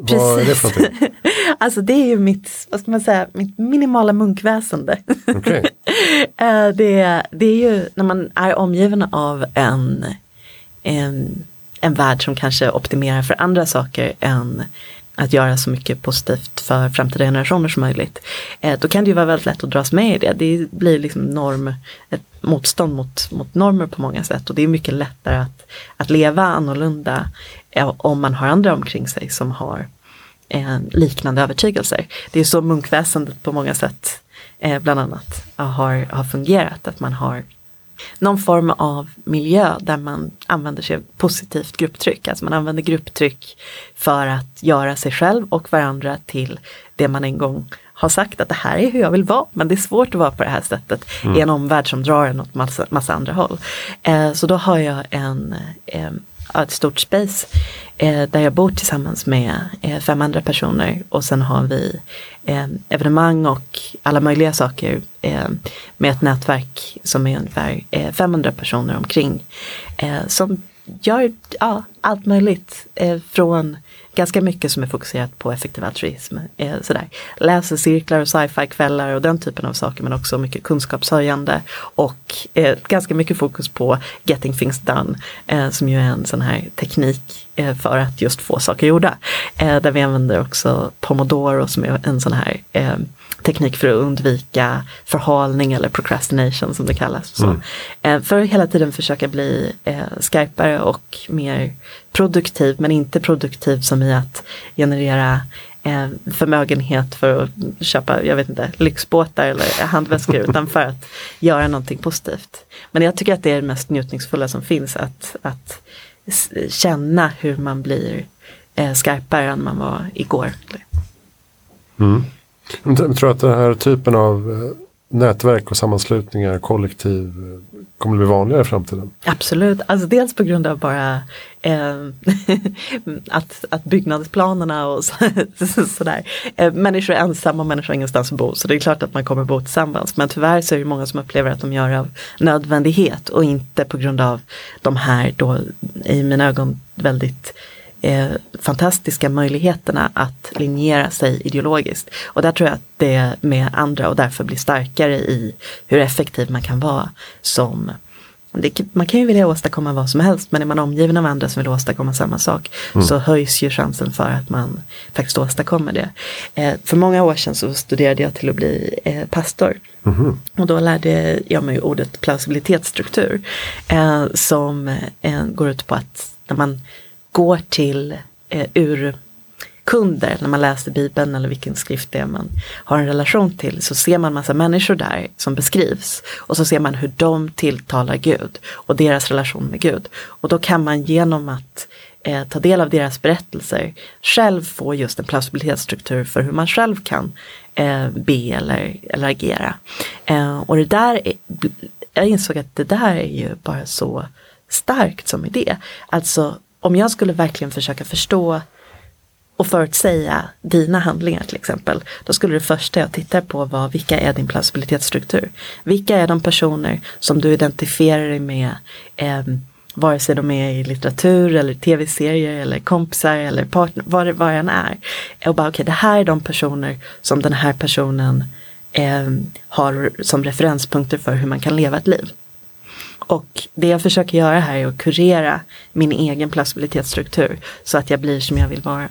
Precis. Vad är det för någonting? alltså det är ju mitt, vad ska man säga, mitt minimala munkväsende. Okay. uh, det, det är ju när man är omgiven av en, en, en värld som kanske optimerar för andra saker än att göra så mycket positivt för framtida generationer som möjligt. Eh, då kan det ju vara väldigt lätt att dras med i det. Det blir liksom norm, ett motstånd mot, mot normer på många sätt och det är mycket lättare att, att leva annorlunda eh, om man har andra omkring sig som har eh, liknande övertygelser. Det är så munkväsendet på många sätt bland annat har, har fungerat, att man har någon form av miljö där man använder sig av positivt grupptryck. Alltså man använder grupptryck för att göra sig själv och varandra till det man en gång har sagt att det här är hur jag vill vara men det är svårt att vara på det här sättet mm. i en omvärld som drar en åt massa, massa andra håll. Eh, så då har jag en, eh, ett stort space eh, där jag bor tillsammans med eh, fem andra personer och sen har vi eh, evenemang och alla möjliga saker eh, med ett nätverk som är ungefär eh, 500 personer omkring. Eh, som gör ja, allt möjligt eh, från ganska mycket som är fokuserat på effektiv altruism. Eh, sådär. Läsecirklar och sci-fi kvällar och den typen av saker men också mycket kunskapshöjande och eh, ganska mycket fokus på getting things done eh, som ju är en sån här teknik eh, för att just få saker gjorda. Eh, där vi använder också pomodoro som är en sån här eh, teknik för att undvika förhalning eller procrastination som det kallas. Mm. Eh, för att hela tiden försöka bli eh, skarpare och mer produktiv men inte produktiv som i att generera eh, förmögenhet för att köpa, jag vet inte, lyxbåtar eller handväskor utan för att göra någonting positivt. Men jag tycker att det är det mest njutningsfulla som finns att, att känna hur man blir skarpare än man var igår. Mm. Jag tror att den här typen av eh, nätverk och sammanslutningar, kollektiv, eh, kommer att bli vanligare i framtiden? Absolut, alltså dels på grund av bara eh, att, att byggnadsplanerna och sådär. eh, människor är ensamma och människor har ingenstans att bo så det är klart att man kommer att bo tillsammans. Men tyvärr så är det många som upplever att de gör det av nödvändighet och inte på grund av de här då i mina ögon väldigt eh, fantastiska möjligheterna att linjera sig ideologiskt. Och där tror jag att det är med andra och därför blir starkare i hur effektiv man kan vara som det, man kan ju vilja åstadkomma vad som helst men är man omgiven av andra som vill åstadkomma samma sak mm. så höjs ju chansen för att man faktiskt åstadkommer det. Eh, för många år sedan så studerade jag till att bli eh, pastor. Mm. Och då lärde jag mig ordet plausibilitetsstruktur eh, som eh, går ut på att när man går till eh, urkunder när man läser Bibeln eller vilken skrift det är man har en relation till så ser man massa människor där som beskrivs och så ser man hur de tilltalar Gud och deras relation med Gud. Och då kan man genom att eh, ta del av deras berättelser, själv få just en plausibilitetsstruktur för hur man själv kan eh, be eller, eller agera. Eh, och det där, är, jag insåg att det där är ju bara så starkt som idé. Alltså om jag skulle verkligen försöka förstå och förutsäga dina handlingar till exempel, då skulle det första jag tittar på vara vilka är din plausibilitetsstruktur? Vilka är de personer som du identifierar dig med, eh, vare sig de är i litteratur eller tv-serier eller kompisar eller partner, vad det, vad det än är. Och bara okej, okay, det här är de personer som den här personen eh, har som referenspunkter för hur man kan leva ett liv. Och det jag försöker göra här är att kurera min egen plausibilitetsstruktur så att jag blir som jag vill vara.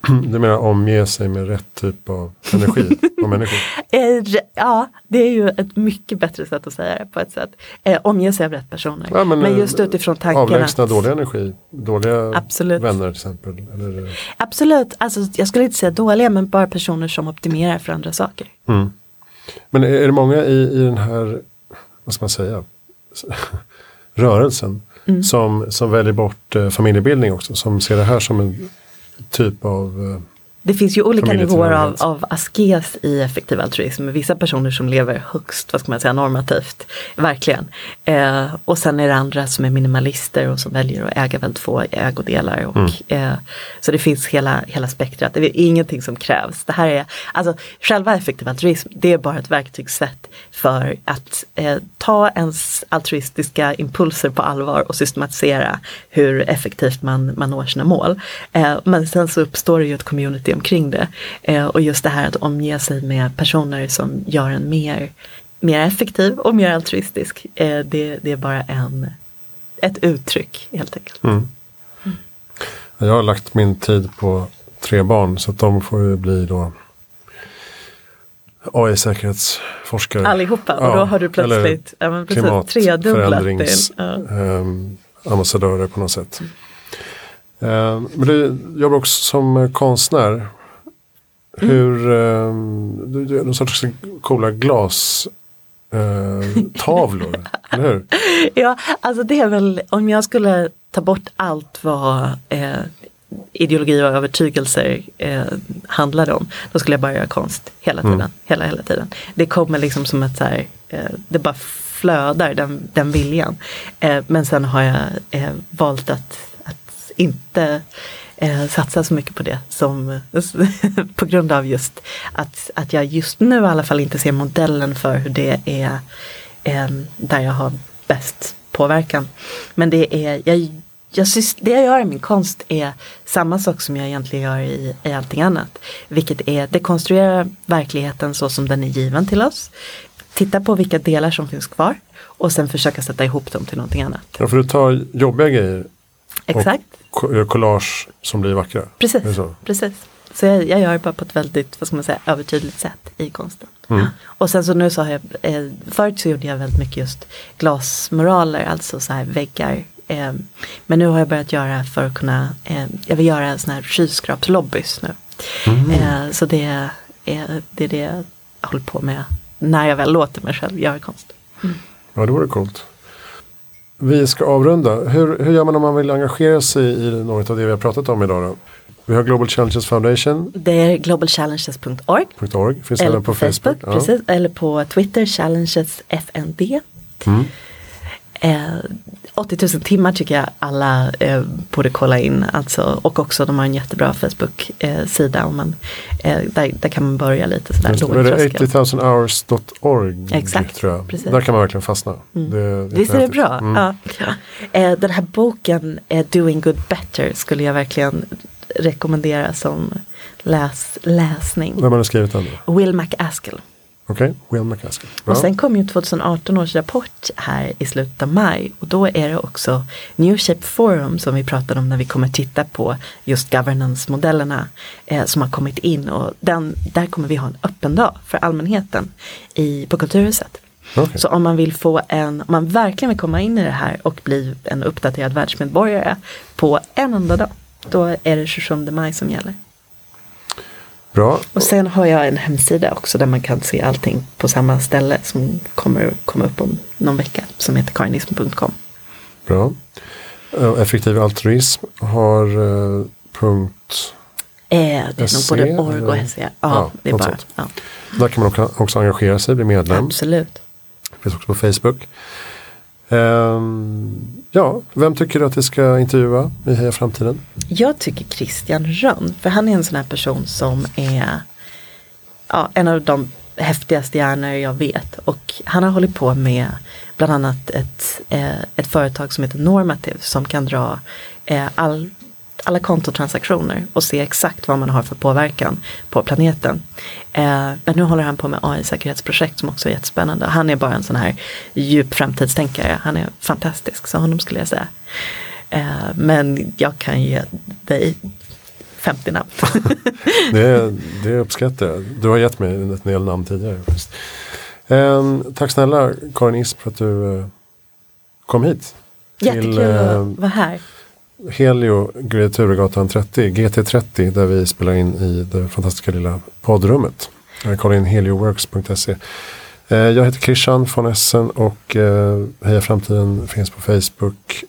Du menar omge sig med rätt typ av energi och människor? Eh, ja, det är ju ett mycket bättre sätt att säga det på ett sätt. Eh, omge sig av rätt personer. Ja, men, men, just eh, utifrån tanken Avlägsna dålig energi, dåliga Absolut. vänner till exempel. Eller? Absolut, alltså, jag skulle inte säga dåliga men bara personer som optimerar för andra saker. Mm. Men är det många i, i den här, vad ska man säga, rörelsen mm. som, som väljer bort eh, familjebildning också, som ser det här som en typ av eh, det finns ju olika nivåer av, av askes i effektiv altruism. Vissa personer som lever högst, vad ska man säga, normativt. Verkligen. Eh, och sen är det andra som är minimalister och som väljer att äga väldigt få ägodelar. Och, mm. eh, så det finns hela, hela spektrat. Det är ingenting som krävs. Det här är, alltså själva effektiv altruism, det är bara ett verktygssätt för att eh, ta ens altruistiska impulser på allvar och systematisera hur effektivt man, man når sina mål. Eh, men sen så uppstår det ju ett community community omkring det. Eh, och just det här att omge sig med personer som gör en mer, mer effektiv och mer altruistisk. Eh, det, det är bara en, ett uttryck helt enkelt. Mm. Mm. Jag har lagt min tid på tre barn så att de får ju bli då AI-säkerhetsforskare. Allihopa och ja, då har du plötsligt ja, tredubblat din. Ja. Um, ambassadörer på något sätt. Mm. Eh, men du jobbar också som konstnär. Mm. Hur, eh, du, du någon sorts coola glas eh, tavlor, eller hur? Ja, alltså det är väl om jag skulle ta bort allt vad eh, ideologi och övertygelser eh, handlade om. Då skulle jag bara göra konst hela tiden. Mm. Hela, hela tiden. Det kommer liksom som ett så här, eh, det bara flödar den, den viljan. Eh, men sen har jag eh, valt att inte eh, satsa så mycket på det som på grund av just att, att jag just nu i alla fall inte ser modellen för hur det är eh, där jag har bäst påverkan. Men det är, jag, jag, det jag gör i min konst är samma sak som jag egentligen gör i, i allting annat. Vilket är dekonstruera verkligheten så som den är given till oss. Titta på vilka delar som finns kvar och sen försöka sätta ihop dem till någonting annat. Ja, för du tar jobbiga grejer Exakt collage som blir vackra. Precis. Så. precis. Så jag, jag, gör det bara på ett väldigt, vad ska man säga, övertydligt sätt i konsten. Mm. Och sen så nu så har jag, eh, förut så gjorde jag väldigt mycket just glasmuraler, alltså så här väggar. Eh, men nu har jag börjat göra för att kunna, eh, jag vill göra sådana här skyskrapslobbys nu. Mm. Så det är, det är det jag håller på med när jag väl låter mig själv göra konst. Mm. Ja, det vore coolt. Vi ska avrunda. Hur, hur gör man om man vill engagera sig i något av det vi har pratat om idag? Då? Vi har Global Challenges Foundation. Det är globalchallenges.org. Finns eller på Facebook. Facebook precis, Eller på Twitter, challengesfnd. Mm. Eh, 80 000 timmar tycker jag alla eh, borde kolla in. Alltså, och också de har en jättebra Facebook-sida. Eh, eh, där, där kan man börja lite sådär. Just, är det 80,000hours.org? Exakt, tror jag. Precis. Där kan man verkligen fastna. Mm. Det, Visst är det bra? Mm. Ja. Eh, den här boken, eh, Doing Good Better, skulle jag verkligen rekommendera som läs, läsning. Vem har skrivit den? Will McAskill. Okej, okay. Will McCaskill. Och sen kom ju 2018 års rapport här i slutet av maj och då är det också New Shape Forum som vi pratade om när vi kommer titta på just governance-modellerna eh, som har kommit in och den, där kommer vi ha en öppen dag för allmänheten i, på Kulturhuset. Okay. Så om man vill få en, om man verkligen vill komma in i det här och bli en uppdaterad världsmedborgare på en enda dag, då är det 27 maj som gäller. Bra. Och sen har jag en hemsida också där man kan se allting på samma ställe som kommer komma upp om någon vecka som heter karinism.com. Bra. Eh, Effektiv altruism har eh, punkt. Eh, det är SE, nog både org och? SE. Ja, Ja, det är bara. Ja, Där kan man också- engagera sig, bli medlem. absolut. Finns också på Facebook. Ehm, ja, vem tycker du att vi ska intervjua i Heja Framtiden? Jag tycker Christian Rönn, för han är en sån här person som är ja, en av de häftigaste hjärnor jag vet. Och han har hållit på med bland annat ett, eh, ett företag som heter Normative som kan dra eh, all, alla kontotransaktioner och se exakt vad man har för påverkan på planeten. Eh, men nu håller han på med AI-säkerhetsprojekt som också är jättespännande. Han är bara en sån här djup framtidstänkare. Han är fantastisk, så honom skulle jag säga. Eh, men jag kan ge dig 50 namn. Det, det uppskattar jag. Du har gett mig en del namn tidigare. Ehm, tack snälla Karin Isp för att du eh, kom hit. Jättekul eh, att vara här. Helio Great Turegatan 30, GT30, där vi spelar in i det fantastiska lilla poddrummet. Kolla in helioworks.se. Eh, jag heter Christian von Essen och eh, Heja Framtiden finns på Facebook.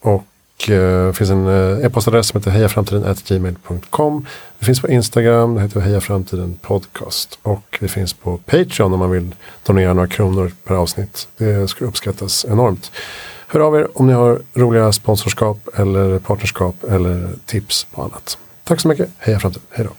Och det finns en e-postadress som heter hejaframtiden.gmail.com. Vi finns på Instagram, det heter Heja Framtiden Podcast. Och vi finns på Patreon om man vill donera några kronor per avsnitt. Det skulle uppskattas enormt. Hör av er om ni har roliga sponsorskap eller partnerskap eller tips på annat. Tack så mycket. Heja framtiden. Hej då.